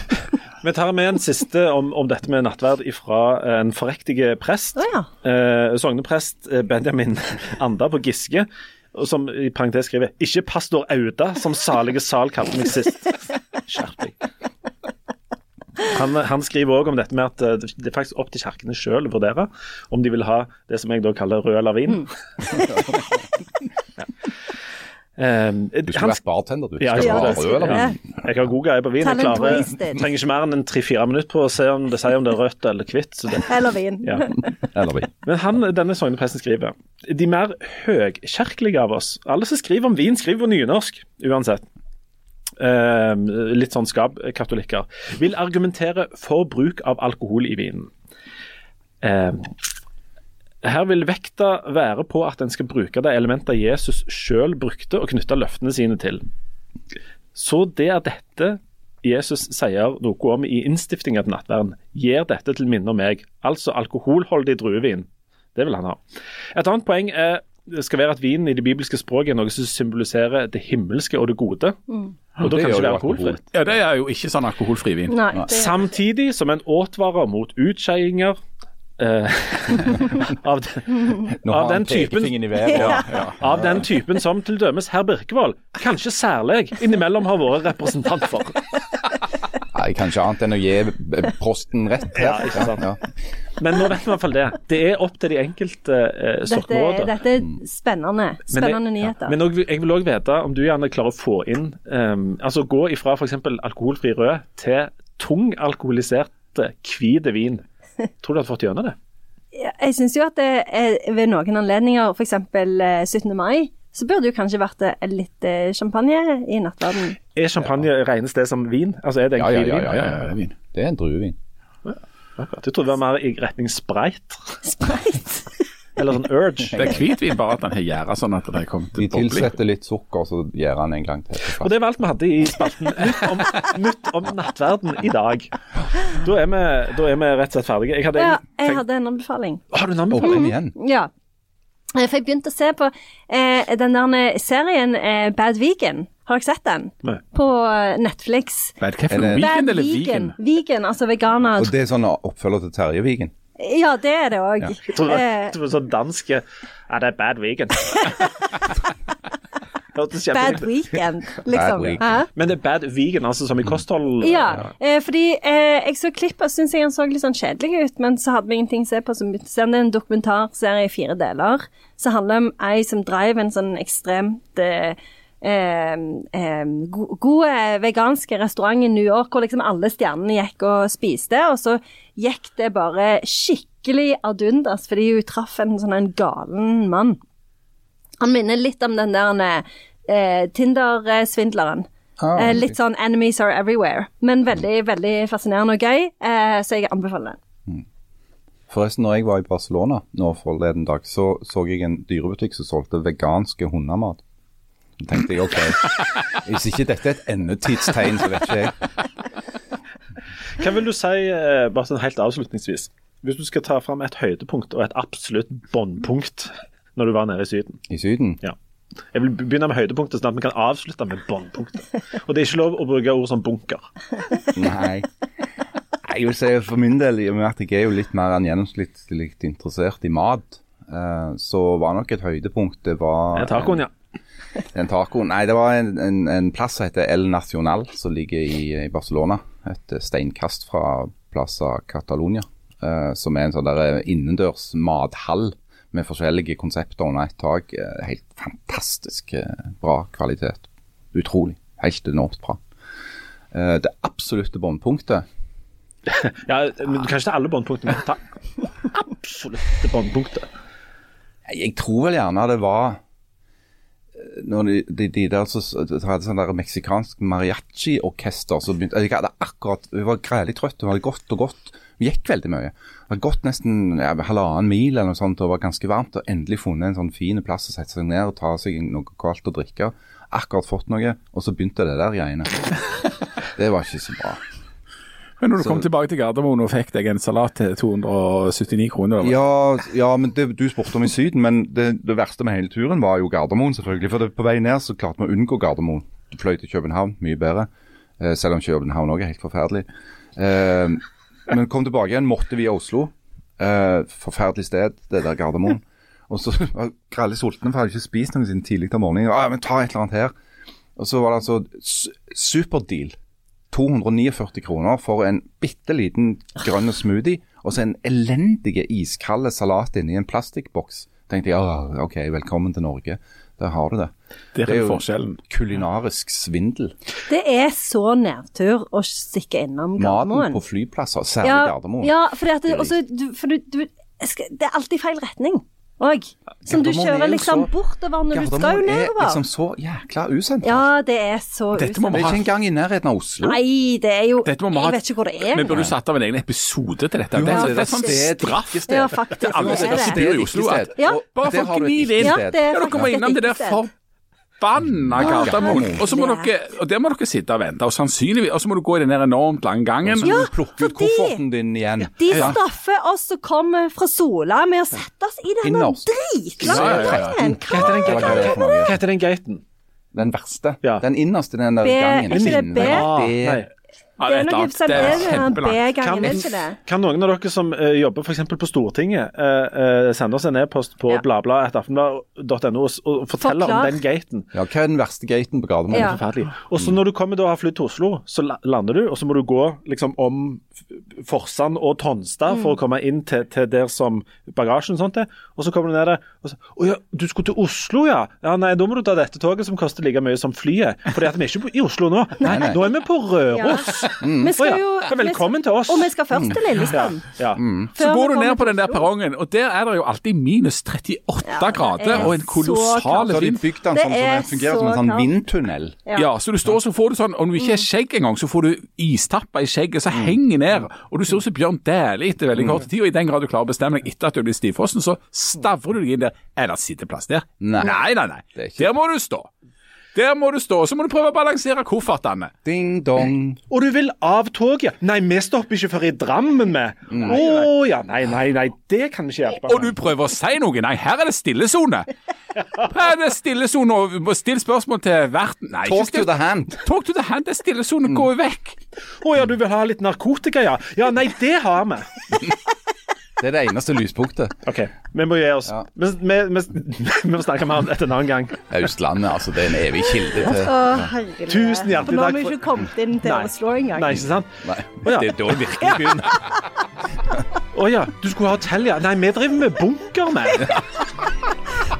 *laughs* vi tar med en siste om, om dette med nattverd fra en forrektig prest. Oh, ja. Eh, Sogneprest eh, Benjamin Anda på Giske. Som i parentes skriver 'Ikke pastor Auda, som salige Sal kalte meg sist'. Skjerp deg. Han, han skriver òg om dette med at eh, det er faktisk opp til kirkene sjøl å vurdere om de vil ha det som jeg da kaller rød lavin. vin. Ja. Um, du skulle vært bartender, du. Ja, Skal ja, det skulle eller jeg. har god greie på vin. Jeg klarer, trenger ikke mer enn en tre-fire minutter på å se om det sier om det er rødt eller hvitt. Eller vin. ja. *laughs* Eller vin. Men han, denne sognepresten skriver De mer høgkjerkelige av oss, alle som skriver om vin, skriver på nynorsk uansett. Eh, litt sånn skapkatolikker. Vil argumentere for bruk av alkohol i vinen. Eh, her vil vekta være på at en skal bruke de elementet Jesus sjøl brukte og knytte løftene sine til. Så det er dette Jesus sier noe om i innstiftinga til nattverden, gir dette til minne om meg, altså alkoholholdig druevin. Det vil han ha. Et annet poeng er, skal være at vinen i det bibelske språket er noe som symboliserer det himmelske og det gode. Og da Det kan det ikke jo være alkoholfritt. Ja, det er jo ikke sånn alkoholfri vin. Nei, det, Samtidig som en advarer mot utskeiinger eh, *laughs* av, den, Av den typen- været. *laughs* Ja, ja. av den typen som til dømes herr Birkevold, kanskje særlig, innimellom har vært representant for. *laughs* Nei, kanskje annet enn å gi eh, posten rett. Ja, ikke sant. Ja. Men nå vet vi i hvert fall det. Det er opp til de enkelte eh, dette, dette er spennende. Spennende Men jeg, nyheter. Men også, jeg vil òg vite om du gjerne klarer å få inn um, Altså gå ifra f.eks. alkoholfri rød til tung alkoholiserte hvit vin. *laughs* Tror du hadde fått gjennom det? Ja, Jeg syns jo at det er, ved noen anledninger, f.eks. 17. mai, så burde jo kanskje vært litt eh, champagne i nattverden. Er champagne regnes det som vin? Altså er det en Ja, ja, ja, ja, ja, ja. vin. Det er en druevin. Akkurat. Jeg trodde det var mer i retning spreit. *laughs* Sprite. Eller sånn urge. Det er hvitvin, bare at den har gjæra sånn at det kommer De til bobling. tilsetter litt sukker, så gjør han en gang til. Og det var alt vi hadde i spalten Nytt om, nytt om nattverden i dag. Da er, vi, da er vi rett og slett ferdige. Jeg hadde Ja, jeg tenkt hadde en anbefaling. Har du en anbefaling? kom igjen. Ja. Eh, For jeg begynte å se på eh, den der serien eh, Bad Vegan. Har dere sett den? Nei. På eh, Netflix. Bad, hva Er det- Vegan eller vegan. vegan? Vegan, altså veganer. Og det er sånn oppfølger til Terje Vigen. Ja, det er det òg. Jeg trodde var sånn danske Ja, det er bad weekend. *laughs* Bad weekend, liksom. weekend. Men det er bad vegan, altså som i kosthold? Ja, eh, fordi eh, jeg så klipp og syntes han så litt sånn kjedelig ut, men så hadde vi ingenting å se på. Så begynte jeg å se det er en dokumentarserie i fire deler som handler om ei som drev en sånn ekstremt eh, eh, eh, go god restaurant i New York, hvor liksom alle stjernene gikk og spiste, og så gikk det bare skikkelig ad undas, fordi hun traff en sånn en galen mann. Han minner litt om den der eh, Tinder-svindleren. Ah, Eh, litt sånn 'enemies are everywhere', men veldig veldig fascinerende og gøy, eh, så jeg anbefaler den. Forresten, når jeg var i Barcelona nå forleden dag, så så jeg en dyrebutikk som solgte veganske hundemat. Tenkte jeg OK, hvis ikke dette er et endetidstegn, så vet ikke jeg. Hva vil du si, eh, bare sånn helt avslutningsvis, hvis du skal ta fram et høydepunkt og et absolutt bunnpunkt når du var nede i Syden? I Syden? Ja. Jeg vil begynne med høydepunktet, sånn at vi kan avslutte med bunnpunktet. Og det er ikke lov å bruke ord som bunker. Nei. Jeg vil si for min del, i og med at jeg er jo litt mer enn gjennomsnittlig interessert i mat, eh, så var nok et høydepunkt Det var tacoen, ja. En tacoen. Nei, det var en, en, en plass som heter El Nacional, som ligger i, i Barcelona. Et steinkast fra Plaza Catalonia. uh, som er en sånn der innendørs mathall med forskjellige konsepter under ett tak. Eh, helt fantastisk eh, bra kvalitet. Utrolig. Helt enormt bra. Eh, det absolutte båndpunktet *laughs* ja men du kan ikke ta alle båndpunktene, men ta *laughs* absolutte båndpunktet. Jeg tror vel gjerne det var eh, når de, de, de der så, så hadde sånn der meksikansk mariachi-orkester så begynte, Jeg hadde akkurat, Vi var grælig trøtte, vi hadde gått og gått. Vi gikk veldig mye. Vi hadde gått nesten ja, halvannen mil eller noe sånt, og var ganske varmt. Og endelig funnet en sånn fin plass å sette seg ned og ta seg noe kaldt å drikke. Akkurat fått noe, og så begynte det der greiene. *laughs* Det var ikke så bra. Men når du Så- kom tilbake til Gardermoen og fikk deg en salat til 279 kroner Ja, ja men det, du spurte om i Syden, men det, det verste med hele turen var jo Gardermoen, selvfølgelig. For det, på vei ned så klarte vi å unngå Gardermoen. Du fløy til København, mye bedre. Eh, selv om København òg er helt forferdelig. Eh, men kom tilbake igjen, måtte via Oslo. Eh, forferdelig sted, det der Gardermoen. Og så *laughs* var Gralle sulten, for jeg hadde ikke spist noe siden tidlig om morgenen. Ja, men ta et eller annet her. Og så var det altså su- superdeal. 249 kroner for en bitte liten grønn smoothie, og så en elendige iskald salat inni en plastikkboks. Tenkte jeg ja, OK, velkommen til Norge. Der har du det. det det er er jo- forskjellen. Kulinarisk svindel. Det er så nedtur å stikke innom Gardermoen. Maten på flyplasser, særlig ja, Gardermoen. Ja, fordi at det, Det er også, du, for du, du, det er alltid feil retning òg. Som du er kjører liksom så- bortover når du skal jo Gardermoen er liksom så jækla usentralt. Ja, det er så Dette må Det vi er ha. ikke engang i nærheten av Oslo. Nei, det er jo Dette må vi ha- Jeg vet ikke hvor det er. Vi burde satt av en egen episode til dette. Det, Ja, er- det det er sånn straff. Ja, faktisk. Det er alle det som er skal i Oslo. At, Ja. Bare for å gni det inn. Ja, det er dere må innom et det der drikkested. Forbanna Gardermoen. Og så må dere, og der må dere sitte og vente. Og sannsynligvis, og så må du gå i den der enormt lange gangen. Og Så må du plukke ut kofferten din igjen. De straffer oss som kommer fra Sola med å sette oss i denne dritlange gangen. Hva heter den, gaten? den verste. Den innerste den der gangen. er ikke det. B? Det- Ja, Det er noe annet. sånn. B-gangen, Kan- er ikke det? Kan noen av dere som uh, jobber f.eks. på Stortinget, uh, uh, sende oss en e-post på Ja. bladbladet.aftenblad.no og, og fortelle Forklar. om den gaten? Ja, hva er den verste gaten på Gardermoen? Ja. Forferdelig. Og så når du kommer da og har flydd til Oslo, så lander du, og så må du gå liksom om Forsand og Tonstad for å komme inn til, til der som bagasjen og sånt er. Og så kommer du ned der og så Å ja, du skulle til Oslo, ja? Ja, nei, da må du ta dette toget som koster like mye som flyet. Fordi at vi er ikke på- i Oslo nå. Nei, nei. nå er vi på Røros. Vi skal ja. jo Så velkommen til oss. Og vi skal først til Lillestrøm. Ja. Så går du ned på den der perrongen, og der er det jo alltid minus 38 Ja, grader er og en kolossal vind. Så har de vind. bygd den sånn som er fungerer som en sånn vindtunnel. Ja, så du står så får du sånn, om du ikke er skjegg engang, så får du istappa i skjegget så henger ned. Og du ser ut som Bjørn Dæhlie etter veldig kort tid, og i den grad du klarer å bestemme deg etter at du blir stivfrossen, så stavrer du deg inn der. Er det sitteplass der? Nei. nei, nei. er Der må du stå. Der må du stå, så må du prøve å balansere koffertene. Ding dong. Og du vil av toget? Nei, vi stopper ikke før i Drammen med. Å ja, nei, nei, nei, det kan vi ikke hjelpe Og du prøver å si noe. Nei, her er det stillesone. Her er det stillesone, og stille spørsmål til verten. Nei, ikke Talk to the hand. Talk to the hand, det er stillesone. Gå vekk. Å ja, du vil ha litt narkotika, ja? Ja, nei, det har vi. *laughs* Det er det eneste lyspunktet. OK, vi må gi oss. Ja. Vi, vi, vi, *laughs* vi må snakke mer om dette en annen gang. Østlandet, altså. Det er en evig kilde til Å. Tusen hjertelig For nå har vi ikke kommet inn til Nei. Oslo engang. Nei, ikke sant? Nei, ja. det er da virkelig begynner. *laughs* Å ja, du skulle ha hotell, ja. Nei, vi driver med bunker vi.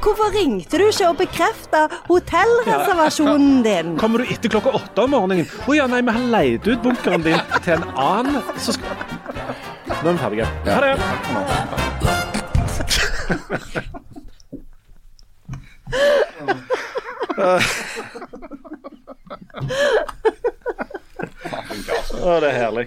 Hvorfor ringte du ikke og bekrefta hotellreservasjonen din? Kommer du etter klokka åtte om morgenen? Å ja, nei, vi har leid ut bunkeren din til en annen så skal... Nå er vi ferdige. Ha det. Å, det er herlig.